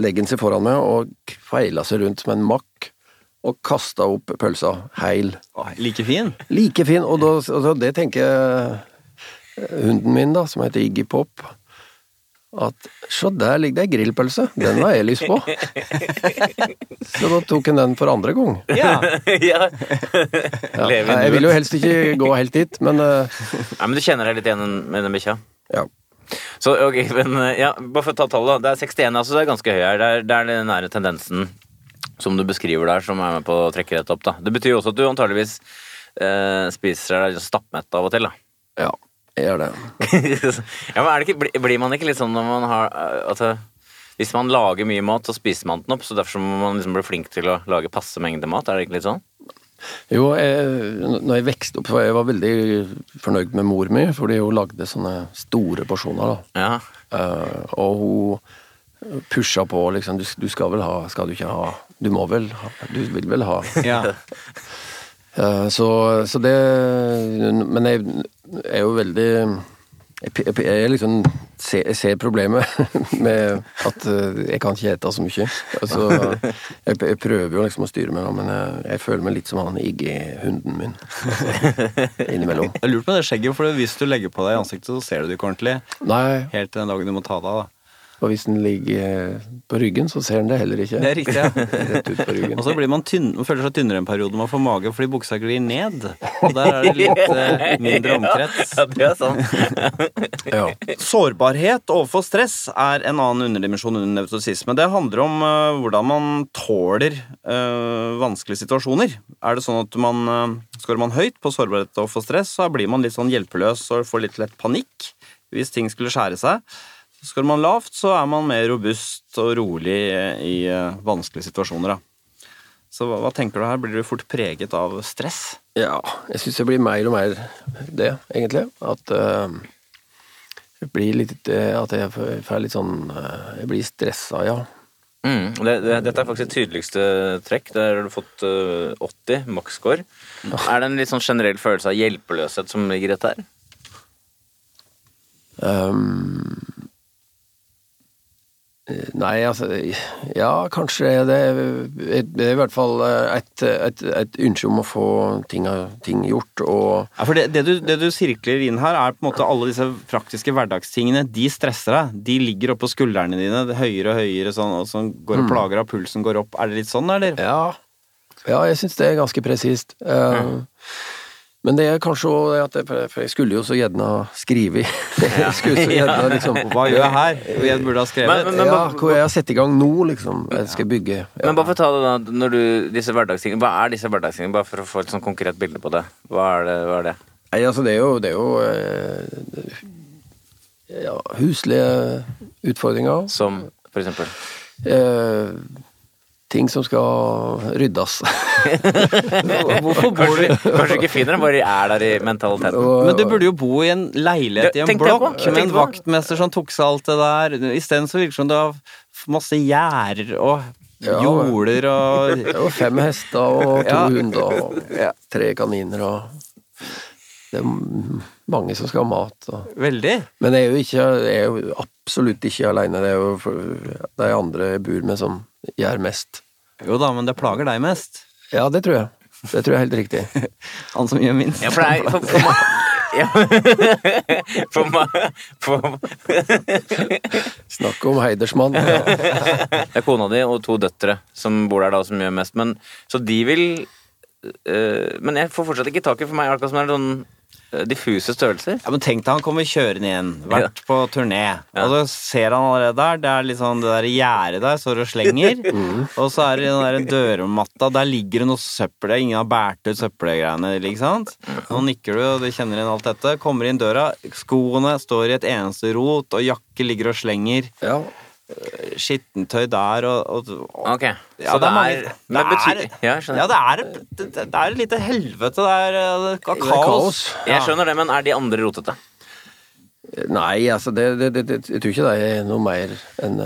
S3: legger han seg foran meg og kveila seg rundt med en makk. Og kasta opp pølsa heil.
S1: Like fin.
S3: Like fin. Og da, og det tenker jeg hunden min, da, som heter Iggy Pop, at se, der ligger det ei grillpølse. Den har jeg lyst på. [laughs] Så da tok han den for andre gang.
S1: Ja.
S2: ja.
S3: Ja, jeg vil jo helst ikke gå helt dit, men eh,
S2: Nei, men du kjenner deg litt igjen med den bikkja?
S3: ja.
S2: Så, ok, men ja, Bare for å ta tallet, da. Det er 61, altså det er ganske høy her. Det er, det er den nære tendensen som du beskriver der, som er med på å trekke dette opp. da. Det betyr jo også at du antageligvis eh, spiser deg stappmett av og til. da.
S3: Ja, gjør det. [laughs]
S2: ja, men er det ikke, blir- man ikke litt sånn når man har altså, Hvis man lager mye mat, så spiser man den opp, så derfor må man liksom bli flink til å lage passe mengde mat? Er det ikke litt sånn?
S3: Jo, jeg, når jeg vokste opp, jeg var veldig fornøyd med mor mi, fordi hun lagde sånne store porsjoner. da.
S2: Ja.
S3: Eh, og hun pusha på liksom du, du skal vel ha, skal du ikke ha Du må vel ha, du vil vel ha.
S1: ja. [laughs]
S3: Eh, så, så det Men jeg er jo veldig jeg, jeg, liksom ser, jeg ser problemet [laughs] med at eh, jeg kan ikke ete så mye. Altså, jeg, jeg prøver jo liksom å styre meg, men jeg, jeg føler meg litt som han Iggy-hunden min. Altså, [laughs] innimellom.
S1: Jeg lurer på det skjegget, for hvis du legger på deg i ansiktet, så ser du det ikke ordentlig.
S3: Nei,
S1: Helt til den dagen du må ta det av.
S3: Og hvis den ligger på ryggen, så ser den det heller ikke.
S1: Det er riktig, ja. [laughs]
S3: Rett ut på ryggen.
S1: Og så blir man tynn, føler seg tynnere en periode man får mage fordi buksa glir ned. Og der er det litt [laughs] eh, mindre omkrets.
S2: Ja, det er sant. [laughs]
S3: Ja.
S1: Sårbarhet overfor stress er en annen underdimensjon under nevrotisisme. Det handler om uh, hvordan man tåler uh, vanskelige situasjoner. Er det sånn at man uh, Skårer man høyt på sårbarhet overfor stress, så blir man litt sånn hjelpeløs og får litt lett panikk hvis ting skulle skjære seg. Skårer man lavt, så er man mer robust og rolig i eh, vanskelige situasjoner. Da. Så hva, hva tenker du her? Blir du fort preget av stress?
S3: Ja, jeg syns det blir mer og mer det, egentlig. At eh, jeg blir litt eh, At jeg får litt sånn eh, Jeg blir stressa, ja.
S2: Mm, det, det, dette er faktisk det tydeligste trekk. Der har du fått eh, 80 maksscore. Er det en litt sånn generell følelse av hjelpeløshet som ligger i dette her?
S3: Um, Nei, altså Ja, kanskje er det Det er i hvert fall et, et, et ønske om å få ting, ting gjort, og
S1: Ja, for det, det, du, det du sirkler inn her, er på en måte alle disse praktiske hverdagstingene. De stresser deg. De ligger oppå skuldrene dine, er høyere og høyere, sånn, og sånn går og plager av pulsen går opp. Er det litt sånn, eller?
S3: Ja, ja jeg syns det er ganske presist. Uh, Men det er kanskje òg at jeg, For jeg skulle jo så gjerne ha skrevet. [laughs] jeg skulle så gjerne liksom
S1: Hva gjør jeg her? Jeg burde ha skrevet.
S2: Men- men-
S3: Ja, hvor jeg har satt i gang nå, liksom. Jeg skal bygge. Ja.
S2: Men bare for å ta det da, når du, disse hverdagstingene, Hva er disse hverdagstingene? Bare for å få et sånn konkret bilde på det. Hva er det? Hva er det?
S3: Nei, altså det er jo, det er jo eh, ja, huslige utfordringer.
S2: Som for eksempel?
S3: Eh, ting som skal ryddes. [laughs]
S2: Hvorfor bor du Kanskje ikke finner dem, bare er der i mentaliteten.
S1: Men du burde jo bo i en leilighet i en blokk med en vaktmester som tok seg alt det der. Isteden så virker det som du har masse gjerder og
S3: Ja,
S1: jorder og [laughs]
S3: jo fem hester og to
S1: Ja.
S3: hunder og tre kaniner og Det er mange som skal ha mat. Og.
S1: Veldig.
S3: Men jeg er jo ikke jeg er jo absolutt ikke aleine. Det er jo de andre jeg bor med som gjør mest.
S1: Jo da, men det plager deg mest.
S3: Ja, det tror jeg. Det tror jeg er helt riktig. [laughs]
S1: Han som gjør minst.
S2: Ja, for det er for, for meg [laughs] ja. [laughs] For meg for,
S3: Snakk om heidersmann. Ja.
S2: Det er kona di og to døtre som bor der da, som gjør mest. Men, så de vil øh, Men jeg får fortsatt ikke tak i for meg akkurat som det er sånn diffuse størrelser.
S1: Ja, men Tenk deg han kommer kjørende igjen, vært på turné, og så ser han allerede der. Det er litt sånn det der gjerdet der står og slenger. [laughs] Og så er det den der dørmatta, der ligger det noe søppel. Ingen har båret ut søppelgreiene, ikke sant? Nå nikker du, og du kjenner inn alt dette. Kommer inn døra, skoene står i et eneste rot, og jakke ligger og slenger.
S3: ja.
S1: Skittentøy der og, og
S2: Ok,
S1: Ja,
S2: så
S1: det
S2: det
S1: er mange-
S2: er,
S1: det er-
S2: betyr, Ja.
S1: Ja, det er, det, det er et lite helvete. Det er, det er kaos.
S3: Det kaos.
S2: Jeg skjønner det, men er de andre rotete?
S3: Nei, altså, det, det, det, det, jeg tror ikke det er noe mer enn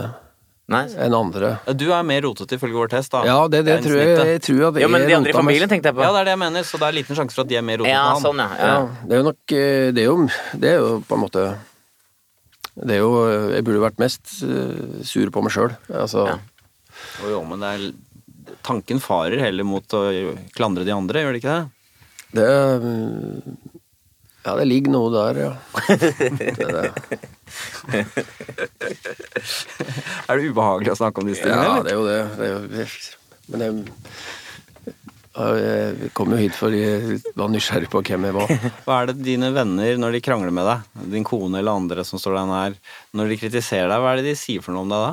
S2: Nei?
S3: enn andre.
S1: Du er mer rotete ifølge vår test, da.
S3: Ja, det, det tror jeg. Jeg tror at det
S2: Jo, men de andre i familien tenkte jeg på.
S1: Ja, det er det jeg mener, så det er liten sjanse for at de er mer rotete
S2: Ja,
S1: enn han.
S2: sånn, ja. ja.
S3: Ja, det er jo nok eh, Det er jo, det er jo på en måte Det er jo Jeg burde vært mest eh, sur på meg sjøl. Altså,
S2: Ja.
S1: Jo, jo, men det er, tanken farer heller mot å klandre de andre, gjør det ikke det?
S3: det mm, Ja, det ligger noe der, ja. Det er det. [laughs]
S1: Er det ubehagelig å snakke om disse tingene?
S3: Ja, det er jo det. det, er jo. Men jeg, jeg kom jo hit fordi jeg var nysgjerrig på hvem jeg var. [laughs]
S1: Hva er det dine venner, når de krangler med deg, din kone eller andre som står deg nær, når de kritiserer deg, hva er det de sier for noe om deg da?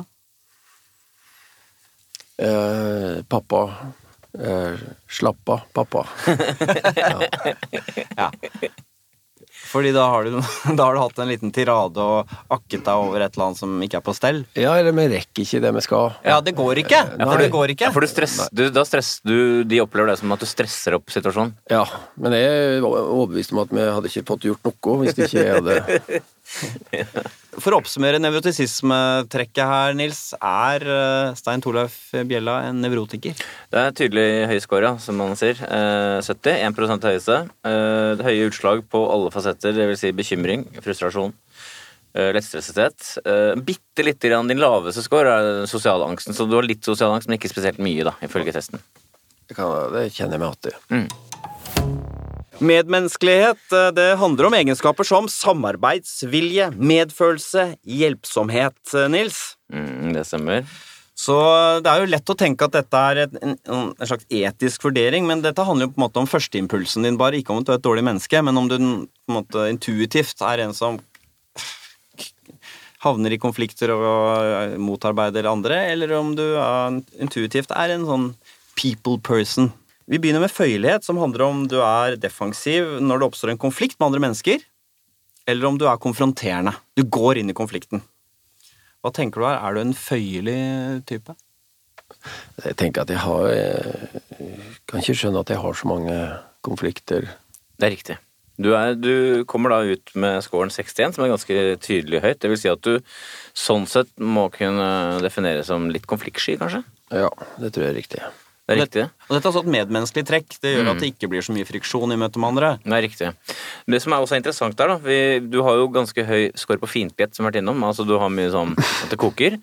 S3: Eh, pappa eh, Slapp av, pappa. [laughs]
S1: Ja. Fordi da har, du, [laughs] da har du hatt en liten tirade og akket deg over et eller annet som ikke er på stell.
S3: Ja, eller vi rekker ikke det vi skal.
S1: Ja, det går ikke!
S3: Ja,
S1: for det går ikke.
S2: Ja, for du stress, du, da stresser du De opplever det som at du stresser opp situasjonen.
S3: Ja, men jeg er overbevist om at vi hadde ikke fått gjort noe hvis det ikke jeg hadde [laughs] [laughs]
S1: For å oppsummere nevrotisismetrekket her, Nils, er eh, Stein Torleif Bjella en nevrotiker?
S2: Det er tydelig høyscora, som man sier. Eh, 70. 1 høyeste. Eh, det høye utslag på alle fasetter, dvs. Si bekymring, frustrasjon, eh, lettstressethet. Eh, bitte lite grann din laveste score er den sosiale angsten, så du har litt sosial angst, men ikke spesielt mye, da, ifølge testen.
S3: Det, kan, det kjenner jeg meg igjen i.
S1: Medmenneskelighet eh, det handler om egenskaper som samarbeidsvilje, medfølelse, hjelpsomhet, eh, Nils.
S2: Mm, det stemmer.
S1: Så det er jo lett å tenke at dette er en, en slags etisk vurdering, men dette handler jo på en måte om førsteimpulsen din, bare ikke om at du er et dårlig menneske, men om du på en måte intuitivt er en som havner i konflikter og motarbeider andre, eller om du er, intuitivt er en sånn people person. Vi begynner med føyelighet, som handler om du er defensiv når det oppstår en konflikt med andre mennesker, eller om du er konfronterende. Du går inn i konflikten. Hva tenker du her? Er du en føyelig type?
S3: Jeg tenker at jeg har Jeg kan ikke skjønne at jeg har så mange konflikter.
S2: Det er riktig. Du, er, du kommer da ut med scoren 61, som er ganske tydelig høyt. Det vil si at du sånn sett må kunne defineres som litt konfliktsky, kanskje?
S3: Ja, det tror jeg er riktig.
S2: Det er riktig.
S1: Og dette er også et medmenneskelig trekk. Det gjør at det ikke blir så mye friksjon i møte med andre.
S2: Det er riktig. Det som er også interessant der, da vi, Du har jo ganske høy score på fiendtlighet, som vi har vært innom. Altså du har mye sånn at det koker.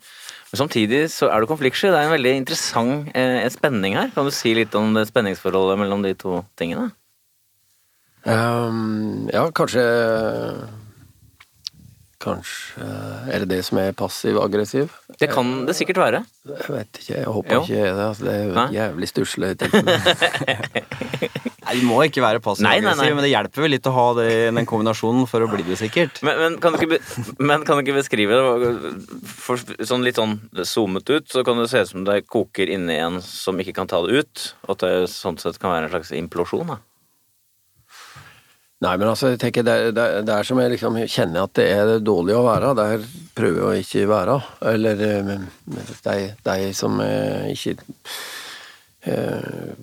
S2: Men samtidig så er du konfliktsky. Det er en veldig interessant eh, spenning her. Kan du si litt om det spenningsforholdet mellom de to tingene?
S3: Um, ja, kanskje Kanskje Er det det som er passiv-aggressiv?
S2: Det kan det sikkert være.
S3: Jeg vet ikke, jeg håper
S2: Jo.
S3: ikke det. Altså, det er jo et jævlig stusslig tilfelle. [laughs]
S1: Nei, Du må ikke være passiv-aggressiv, men det hjelper vel litt å ha det, den kombinasjonen for å bli det, sikkert.
S2: Men, men, kan du ikke, be, men kan du ikke beskrive det for, sånn litt sånn zoomet ut, så kan det se ut som det koker inni en som ikke kan ta det ut, og at det sånn sett kan være en slags implosjon? da.
S3: Nei, men altså, jeg tenker det, det, det er som jeg liksom kjenner at det er dårlig å være, der prøver jeg å ikke være. Eller eh, de, de som eh, ikke eh,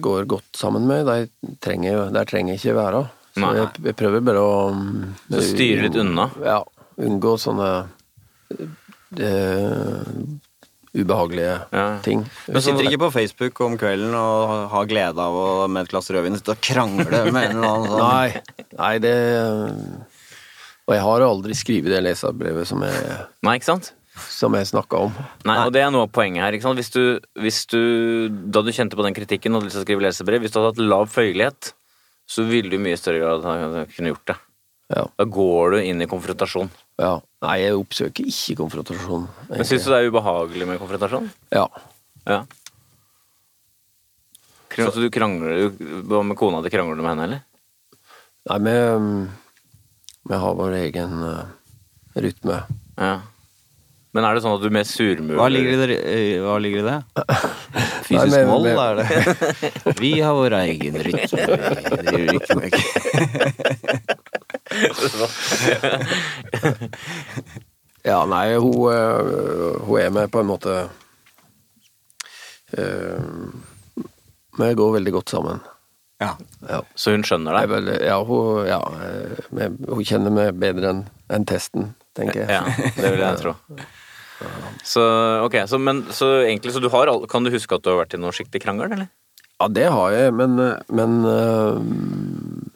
S3: går godt sammen med, de trenger, der trenger jeg ikke være. Så
S2: Nei.
S3: jeg, jeg prøver bare å mm,
S2: Så styre litt unna?
S3: Ja. Unngå sånne eh, ubehagelige
S2: Ja.
S3: ting.
S1: Du sitter ikke på Facebook om kvelden og har glede av å med et glass rødvin sitte og krangle med en eller annen sånn
S3: Nei, nei, det Og jeg har aldri skrevet det leserbrevet som jeg,
S2: Nei, ikke sant?
S3: som jeg snakka om.
S2: Nei, og det er noe av poenget her. ikke sant? Hvis du, hvis du, Da du kjente på den kritikken og hadde lyst til å skrive leserbrev, hvis du hadde hatt lav føyelighet, så ville du i mye større grad kunne gjort det.
S3: Ja,
S2: Da går du inn i konfrontasjon.
S3: Ja. Nei, jeg oppsøker ikke konfrontasjon.
S2: Men syns du det er ubehagelig med konfrontasjon?
S3: Ja.
S2: Ja. Krang- Så du krangler Hva med kona di? Krangler du med henne, eller?
S3: Nei, vi, vi har vår egen uh, rytme.
S2: Ja. Men er det sånn at du mer surmuler
S1: Hva ligger i det? eh, Hva ligger i det?
S3: Nei,
S1: Fysisk
S3: men-
S1: vold,
S3: men-
S1: er det. Vi har vår egen rytme. rytme.
S3: Ja, nei, hun, eh, hun er med på en måte eh, Vi går veldig godt sammen.
S1: Ja.
S3: Ja.
S2: Så hun skjønner deg?
S3: ja, hun, ja, eh, hun kjenner meg bedre enn enn testen, tenker jeg.
S2: Ja, det vil jeg tro. Så ok, så, men, så egentlig så du har Kan du huske at du har vært i noen skikkelig krangel, eller?
S3: Ja, det har jeg, men, men eh,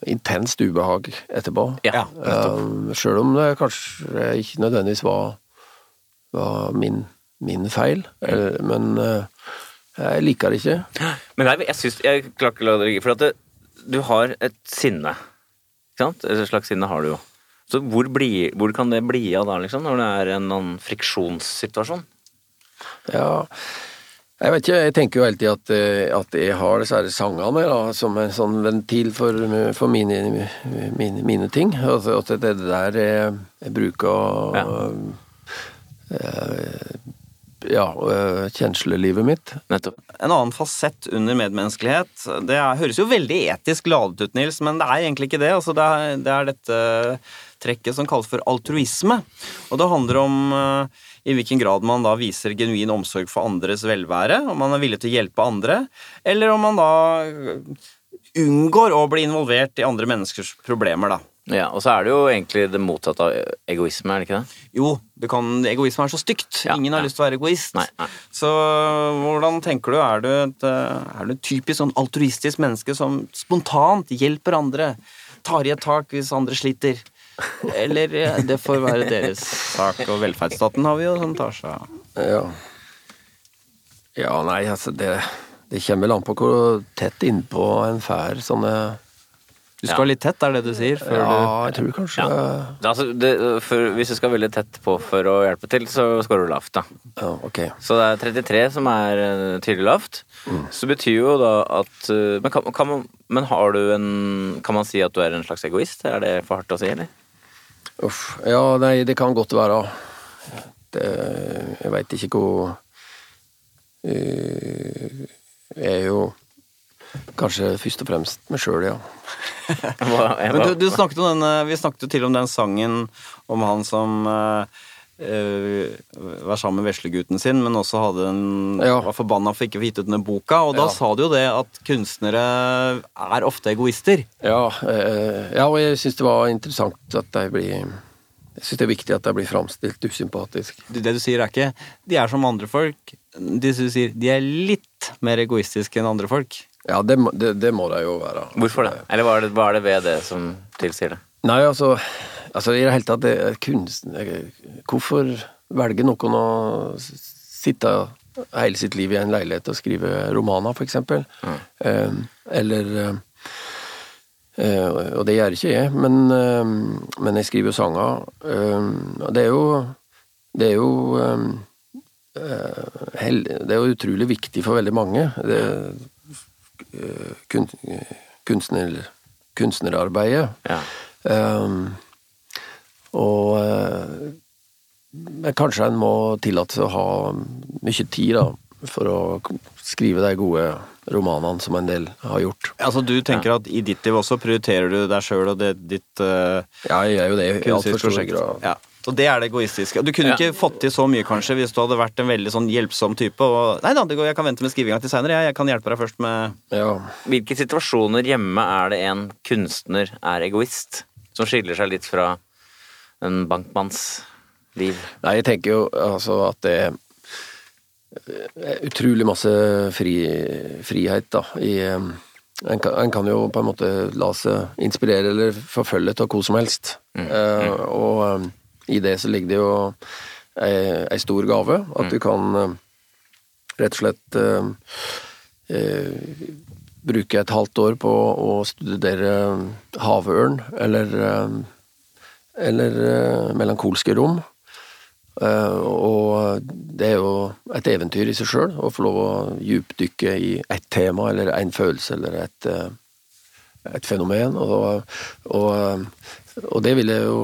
S3: intenst ubehag etterpå.
S2: Ja,
S3: Uh, Sjøl om det kanskje ikke nødvendigvis var, var min, min feil. eller, men uh, jeg liker det ikke.
S2: Men nei, jeg syns Jeg klarer ikke å la det ligge. For at det, du har et sinne. Ikke sant? Et slags sinne har du jo. Så hvor, bli, hvor kan det bli av da, liksom? Når det er en friksjonssituasjon?
S3: Ja, jeg vet ikke, jeg tenker jo alltid at, eh, at jeg har disse sangene da, som en sånn ventil for, for mine, mine, mine ting. At, at det er det der jeg, jeg bruker
S2: Ja.
S3: eh, ja, eh, kjenslelivet mitt.
S2: Nettopp.
S1: En annen fasett under medmenneskelighet Det er, høres jo veldig etisk ladet ut, Nils, men det er egentlig ikke det. Altså, det, er, det er dette trekket som kalles for altruisme. Og det handler om eh, i hvilken grad man da viser genuin omsorg for andres velvære, om man er villig til å hjelpe andre, eller om man da unngår å bli involvert i andre menneskers problemer, da.
S2: Ja, Og så er det jo egentlig det motsatte av egoisme, er det ikke det?
S1: Jo, det kan, egoisme er så stygt.
S2: Ja,
S1: Ingen har
S2: ja.
S1: lyst til å være egoist.
S2: Nei, nei.
S1: Så hvordan tenker du? Er du et, eh, er du et typisk sånn altruistisk menneske som spontant hjelper andre? Tar i et tak hvis andre sliter? Eller det får være deres sak, og velferdsstaten har vi jo som tar seg av.
S3: Ja. Ja, nei, altså det, det kommer vel an på hvor tett innpå en fær sånne
S1: Du skal litt tett, er det du sier? Før
S3: Ja, jeg tror kanskje
S2: ja. altså, det, for, hvis du skal veldig tett på for å hjelpe til, så scorer du lavt, da.
S3: Ja, okay.
S2: Så det er 33 som er eh, tydelig lavt. Så betyr jo da at eh, men, kan, kan man, men har du en Kan man si at du er en slags egoist? Er det for hardt å si, eller?
S3: Uff. Ja, nei, det kan godt være. Det, jeg veit ikke hvor eh, Jeg er jo kanskje først og fremst meg sjøl, ja. [laughs]
S1: Men du, du snakket om den, eh, vi snakket jo til om den sangen om han som eh, eh, var sammen med veslegutten sin, men også hadde en,
S3: Ja.
S1: var forbanna for ikke å få gitt ut denne boka. Og da
S3: Ja.
S1: sa du jo det at kunstnere er ofte egoister.
S3: Ja, eh, ja og jeg syns det var interessant at de blir Jeg syns det er viktig at de blir framstilt usympatisk.
S1: Det du sier er ikke de er som andre folk. De, du sier, de er litt mer egoistiske enn andre folk.
S3: Ja, det, det, det må de jo være.
S2: Hvorfor det? Eller hva er det, hva er det ved det som tilsier det?
S3: Nei, altså, altså i det hele tatt det kunst Hvorfor velger noen å sitte hele sitt liv i en leilighet og skrive romaner, for eksempel? Eh, eller eh, eh, Og det gjør ikke jeg, men, eh, men jeg skriver jo sanger. Eh, og det er jo Det er jo Det er jo utrolig viktig for veldig mange. Det, eh, kun, kunstner, kunstnerarbeidet.
S2: Ja.
S3: Ehm, og uh, men kanskje en må tillate seg å ha mye tid da, for å skrive de gode romanene som en del har gjort.
S1: Altså Du tenker at i ditt liv også prioriterer du deg sjøl og det, ditt uh,
S3: Ja, jeg gjør jo det i altfor stor grad.
S1: Ja. Og det er det egoistiske. Du kunne
S2: Ja.
S1: ikke fått til så mye kanskje hvis du hadde vært en veldig sånn hjelpsom type. Og, nei da, det går, jeg kan vente med skrivinga til seinere. Jeg, jeg kan hjelpe deg først med
S3: Ja.
S2: Hvilke situasjoner hjemme er det en kunstner er egoist? Som skiller seg litt fra en bankmanns liv?
S3: Nei, jeg tenker jo altså at det er utrolig masse fri, frihet da, i en kan, en kan jo på en måte la seg inspirere eller forfølge av hvor som helst. Eh, og um, i det så ligger det jo ei, ei stor gave. At du kan rett og slett eh, eh, bruke et halvt år på å studere havørn, eller, eh, eller eh, melankolske rom. Eh, og det er jo et eventyr i seg sjøl å få lov å djupdykke i ett tema, eller en følelse, eller et, et fenomen. Og, og, og det vil jeg jo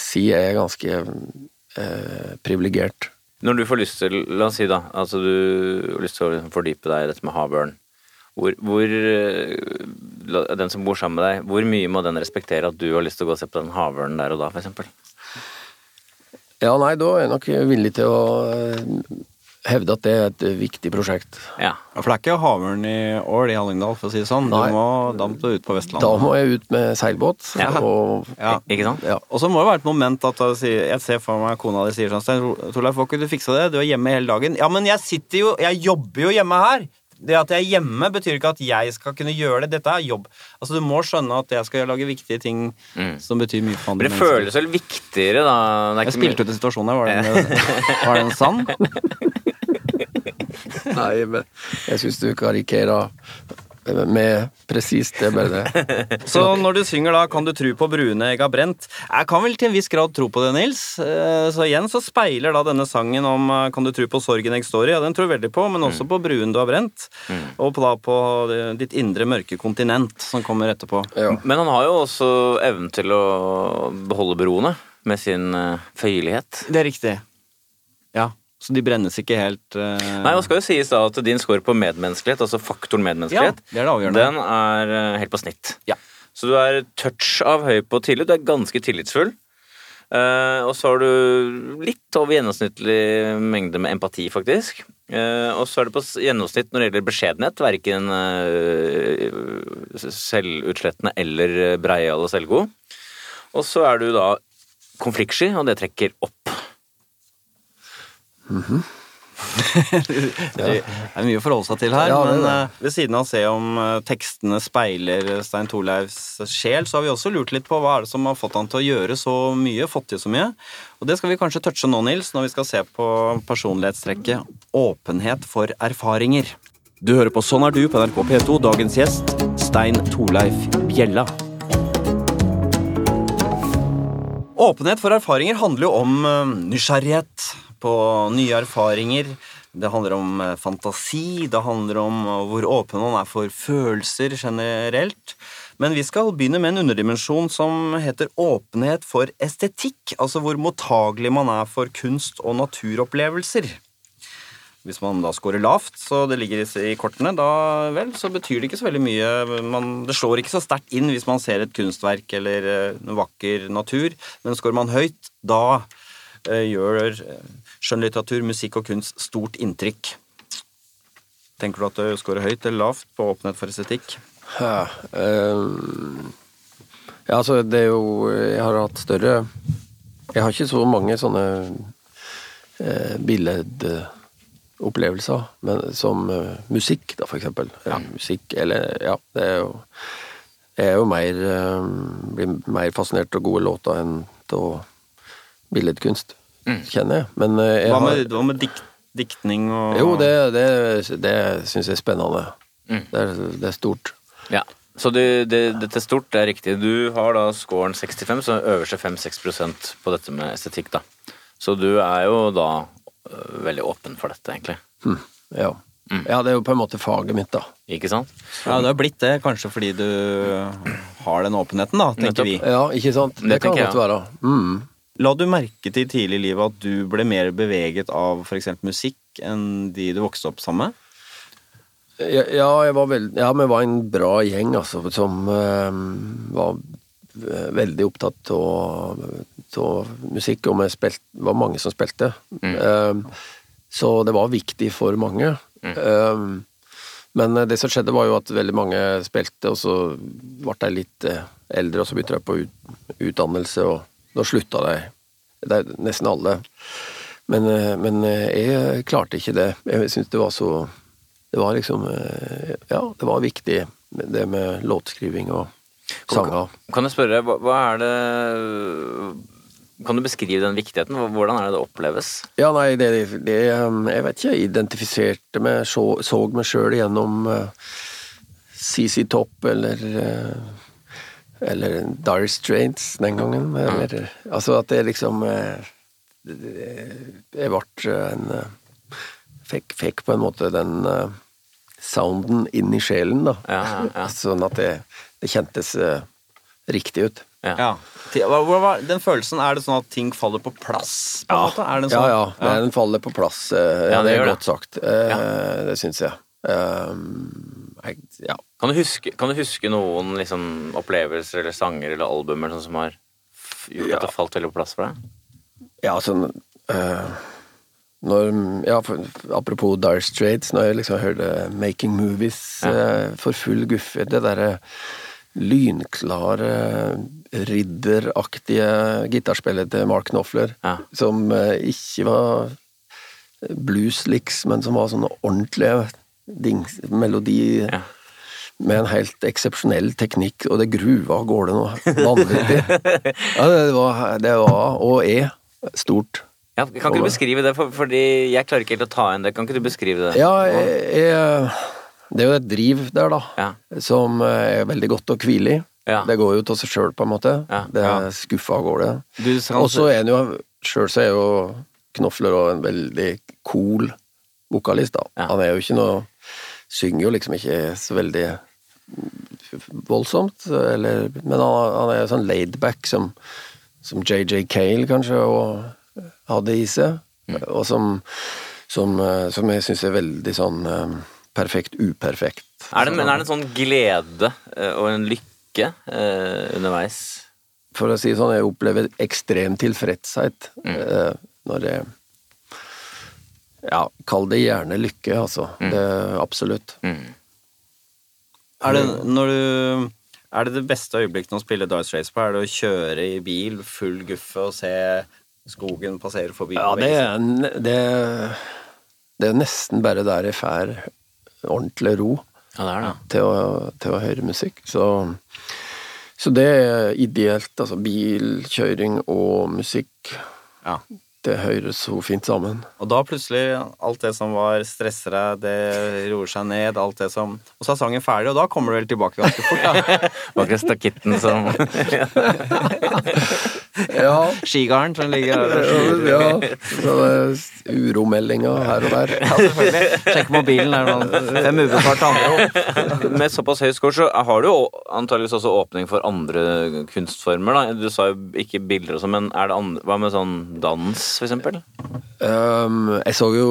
S3: si er ganske eh, privilegert.
S2: Når du får lyst til, la oss si da, altså du har lyst til å fordype deg i dette med havørn. Hvor, hvor eh, Den som bor sammen med deg, hvor mye må den respektere at du har lyst til å gå og se på den havørnen der og da, eksempel?
S3: Ja, nei, da er jeg nok villig til å eh, hevde at det er et viktig prosjekt.
S2: Ja.
S1: Ja, For det er ikke havørn i Ål i Hallingdal, for å si det sånn. Du må, da må du ut på Vestlandet.
S3: Da må jeg ut med seilbåt,
S2: Ja.
S3: og
S1: Ja.
S2: Ikke sant?
S3: ja.
S1: Og så må det være et moment at sier- jeg ser for meg kona di sier sånn Stein Torleif, får ikke du fiksa det? Du er hjemme hele dagen. Ja, men jeg sitter jo Jeg jobber jo hjemme her! Det at jeg er hjemme, betyr ikke at jeg skal kunne gjøre det. Dette er jobb. Altså, Du må skjønne at jeg skal lage viktige ting som betyr mye for
S2: Men
S1: mennesker.
S2: det føles vel viktigere, da? Det er
S1: Jeg
S2: ikke
S1: spilte ut en situasjon her. Var den, [laughs] var den sann?
S3: Nei, men jeg syns du karikerer med presist, det er bare det. [laughs]
S1: Så når du synger da 'Kan du tru på brune egg har brent', jeg kan vel til en viss grad tro på det, Nils. Eh, Så igjen så speiler da denne sangen om eh, 'Kan du tru på sorgen egg står i', ja, den tror jeg veldig på, men også på bruen du har brent. Og på, da på eh, ditt indre mørke kontinent, som kommer etterpå.
S3: Ja.
S2: Men han har jo også evnen til å beholde beroende med sin føyelighet.
S1: Det er riktig. Ja. Så de brennes ikke helt uh...
S2: Nei, og skal jo sies da at din score på medmenneskelighet, altså faktoren medmenneskelighet,
S1: Ja, det er det avgjørende.
S2: den er eh, helt på snitt.
S1: Ja.
S2: Så du er touch av høy på tillit, du er ganske tillitsfull. Uh, og så har du litt over gjennomsnittlig mengde med empati, faktisk. Uh, og så er det på gjennomsnitt når det gjelder beskjedenhet, verken uh, selvutslettende eller breial og selvgod. Og så er du da konfliktsky, og det trekker opp. [laughs]
S1: Det er mye å forholde seg til her,
S3: Ja,
S1: men eh, ved siden av å se om eh, tekstene speiler Stein Torleifs sjel, så har vi også lurt litt på hva er det som har fått han til å gjøre så mye, fått til så mye. Og det skal vi kanskje touche nå, Nils, når vi skal se på personlighetstrekket åpenhet for erfaringer. Du hører på Sånn er du på NRK P2. Dagens gjest Stein Torleif Bjella. Åpenhet for erfaringer handler jo om eh, nysgjerrighet på nye erfaringer. Det handler om eh, fantasi, det handler om eh, hvor åpen man er for følelser generelt. Men vi skal begynne med en underdimensjon som heter åpenhet for estetikk. Altså hvor mottagelig man er for kunst- og naturopplevelser. Hvis man da scorer lavt, så det ligger i kortene, da vel, så betyr det ikke så veldig mye. Man, det slår ikke så sterkt inn hvis man ser et kunstverk eller en vakker natur. Men scorer man høyt, da eh, gjør skjønnlitteratur, musikk og kunst stort inntrykk. Tenker du at du scorer høyt eller lavt på åpenhet for estetikk?
S3: Ja, um, ja, altså det er jo Jeg har hatt større Jeg har ikke så mange sånne eh, billedopplevelser, men som eh, musikk, da, for eksempel. Ja. Musikk, eller Ja, det er jo Jeg er jo mer eh, Blir mer fascinert av gode låter enn av billedkunst,
S2: Mm.
S3: kjenner jeg. Men eh, jeg
S1: Hva
S3: har
S1: med, hva med dikt, diktning og
S3: Jo, det, det, det syns jeg er spennende.
S2: Mm.
S3: Det, er, det er stort.
S2: Ja. Så det, det, dette er stort, det er riktig. Du har da scoren 65, så øverste 5-6 på dette med estetikk, da. Så du er jo da øh, veldig åpen for dette, egentlig.
S3: Mm. ja. ja, det er jo på en måte faget mitt, da.
S2: Ikke sant?
S1: Ja, det har blitt det, kanskje fordi du har den åpenheten, da, tenker
S2: Nettopp.
S1: vi.
S3: Ja, ikke sant? Det,
S2: Det
S3: kan godt være. Mm.
S1: La du merke til tidlig i livet at du ble mer beveget av f.eks. musikk enn de du vokste opp sammen med?
S3: Ja, ja, jeg var veld, ja, vi var en bra gjeng, altså, som uh, var veldig opptatt av musikk, og det var mange som spilte. Eh, så det var viktig for mange. Eh, men det som skjedde, var jo at veldig mange spilte, og så ble de litt eldre, og så begynte de på ut, utdannelse, og da slutta de. Det er nesten alle. Men, eh, men eh, jeg klarte ikke det. Jeg syntes det var så Det var liksom eh, Ja, det var viktig, det med låtskriving og sanger.
S2: Kan jeg spørre, hva, er det Kan du beskrive den viktigheten? Hvordan er det det oppleves?
S3: Ja, nei, det, det Jeg vet ikke, jeg identifiserte meg, så, så meg sjøl gjennom CC Topp eller uh, eller Dire Straits den gangen. Eller, altså at det liksom Jeg ble en uh, fikk, fikk på en måte den uh, sounden inn i sjelen, da.
S2: Ja, ja, ja.
S3: Sånn at det, det kjentes riktig ut.
S2: Ja.
S1: Ja. Hva- hva Den følelsen, er det sånn at ting faller på plass? på? Er
S3: Ja,
S1: sånn?
S3: ja. Den faller på plass. eh,
S2: Ja,
S3: Ja,
S2: det
S3: det er
S2: godt det.
S3: sagt. Eh, Det syns jeg. Um, jeg. Ja.
S2: Kan, du huske, kan du huske noen liksom, opplevelser eller sanger eller albumer sånn som har gjort
S3: Ja.
S2: at det falt veldig på plass for deg?
S3: Ja, altså uh, når, ja, for, Apropos Dire Straits, når jeg liksom hørte Making Movies uh, for full guffe Det derre lynklare, ridderaktige gitarspillet til Mark Knopfler, som uh, ikke var blues-liks, men som var sånn ordentlig dings, melodi
S2: Ja.
S3: med en helt eksepsjonell teknikk, og det gruva av gårde noe vanvittig. [laughs] ja, det var, det var, og er, stort.
S2: Ja, kan ikke du beskrive det, for, fordi jeg klarer ikke helt å ta igjen det. Kan ikke du beskrive det?
S3: Ja, jeg, jeg, det er jo et driv der, da,
S2: Ja.
S3: som er veldig godt å hvile i.
S2: Ja.
S3: Det går jo til seg sjøl, på en måte. Det er skuffa av gårde. Og så er han jo Sjøl så er jo Knofler og en veldig cool vokalist, da. Han er jo ikke noe Synger jo liksom ikke så veldig voldsomt, eller, men han, han er sånn laidback som, som JJ Cale kanskje og hadde i seg,
S2: Mm.
S3: og som, som, eh, som jeg syns er veldig sånn eh, perfekt uperfekt.
S2: Er det, men er det en sånn glede eh, og en lykke eh, underveis?
S3: For å si det sånn, jeg opplever ekstrem tilfredshet
S2: Mm.
S3: eh, når jeg Ja, kall det gjerne lykke, altså. Det, absolutt.
S2: Mm.
S1: Er det, når du, er det det beste øyeblikket å spille Dice Race på? Er det å kjøre i bil, full guffe, og se skogen passere forbi?
S3: Ja, det er, det, det er nesten bare der jeg får ordentlig ro
S2: Ja, det er det.
S3: til å, til å høre musikk. Så, så det er ideelt. Altså bilkjøring og musikk.
S1: Ja.
S3: Det høres så fint sammen.
S1: Og da plutselig, alt det som var stresser deg, det roer seg ned, alt det som Og så er sangen ferdig, og da kommer du vel tilbake ganske fort, da. [laughs]
S2: Bak den stakitten som [laughs]
S3: Ja, [laughs]
S1: Skigarden som ligger der.
S3: ja så det er uromeldinger her og der.
S1: Ja, selvfølgelig. Sjekk mobilen, er noen fem ubesvarte andre
S2: Med såpass høy score så har du jo antageligvis også åpning for andre kunstformer, da. Du sa jo ikke bilder og sånn, men er det andre, hva med sånn dans, for eksempel?
S3: Um, jeg så jo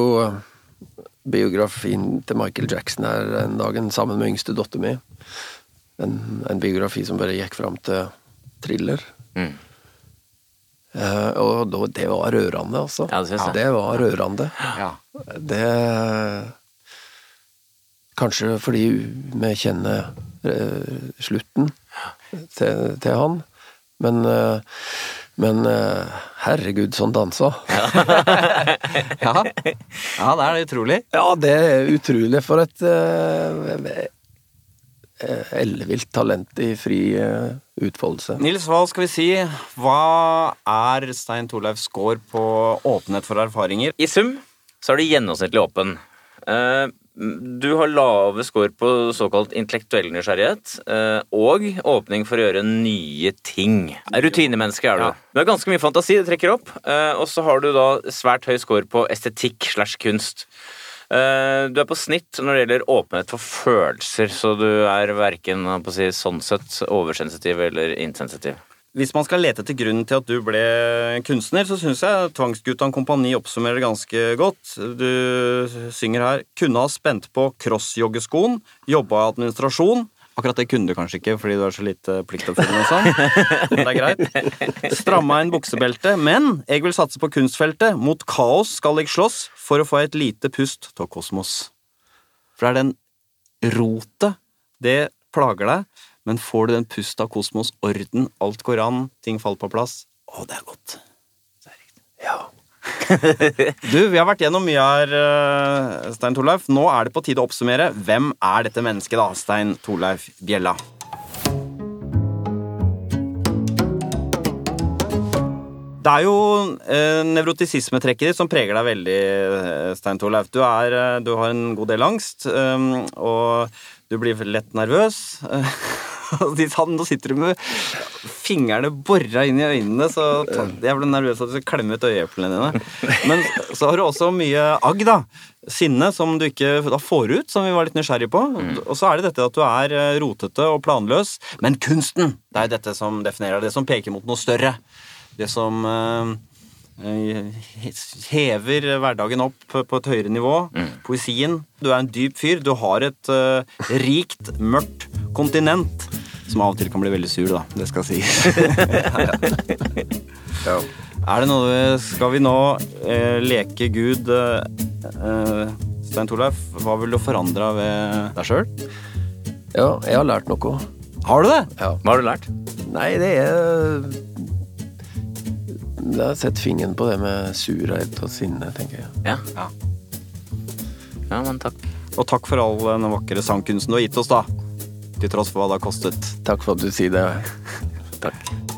S3: biografien til Michael Jackson her en dagen sammen med yngste dattera mi. En, en biografi som bare gikk fram til thriller.
S2: Mm.
S3: Eh, og da, det var rørende, altså.
S2: Ja, det
S3: det var rørende.
S1: Ja.
S3: Det Kanskje fordi vi kjenner eh, slutten til, til han, men eh, men herregud, sånn dansa. [laughs]
S1: Ja. ja, det er utrolig.
S3: Ja, det er utrolig for et uh, ellevilt talent i fri eh, utfoldelse.
S1: Nils, hva skal vi si? Hva er Stein Torleifs score på åpenhet for erfaringer?
S2: I sum så er du gjennomsnittlig åpen. Eh, Du har lave score på såkalt intellektuell nysgjerrighet eh, og åpning for å gjøre nye ting. Rutinemenneske er du.
S1: Ja.
S2: Du har ganske mye fantasi, det trekker opp. eh, Og så har du da svært høy score på estetikk slash kunst. Eh, Du er på snitt når det gjelder åpenhet for følelser, så du er verken si, sånn sett oversensitiv eller insensitiv.
S1: Hvis man skal lete til grunnen til at du ble kunstner, så syns jeg Tvangsguttan Kompani oppsummerer ganske godt. Du synger her 'Kunne ha spent på crossjoggeskoen, jobba i administrasjon'. Akkurat det kunne du kanskje ikke fordi du er så lite pliktoppfyllende og sånn. Men det er greit. Stramma inn buksebelte, men jeg vil satse på kunstfeltet. Mot kaos skal jeg slåss for å få et lite pust av kosmos. For det er den rotet, det plager deg, men får du den pust av kosmos, orden, alt går an, ting faller på plass, å, det er godt. Det er riktig.
S3: Ja. [laughs]
S1: Du, vi har vært gjennom mye her, eh, Stein Torleif. Nå er det på tide å oppsummere. Hvem er dette mennesket, da, Stein Torleif Bjella? Det er jo eh, nevrotisismetrekket ditt som preger deg veldig, eh, Stein Torleif. Du, eh, du har en god del angst, um, og du blir lett nervøs. [laughs] [laughs] Nå sitter du med fingrene bora inn i øynene, så jeg ble nervøs at du skulle klemme ut øyeeplene dine. Men så har du også mye agg, da. Sinne som du ikke da får ut, som vi var litt nysgjerrige på. Og så er det dette at du er eh, rotete og planløs. Men kunsten, det er dette som definerer det, som peker mot noe større. Det som eh, eh, hever hverdagen opp på et høyere nivå. Poesien. Du er en dyp fyr. Du har et eh, rikt, mørkt kontinent. Som av og til kan bli veldig sur, da. Det skal sies. [laughs]
S3: ja.
S1: Er det noe Skal vi nå eh, leke Gud eh, eh, Stein Torleif, hva vil du forandre ved deg sjøl?
S3: ja, jeg har lært noe.
S1: Har du det?
S3: Ja.
S2: Hva har du lært?
S3: Nei, det er Jeg har sett fingeren på det med surhet og sinne, tenker jeg.
S2: Ja.
S1: Ja.
S2: ja, men takk.
S1: Og takk for all den vakre sangkunsten du har gitt oss, da. Til tross for hva det har kostet.
S3: Takk for at du sier det. [laughs] Takk.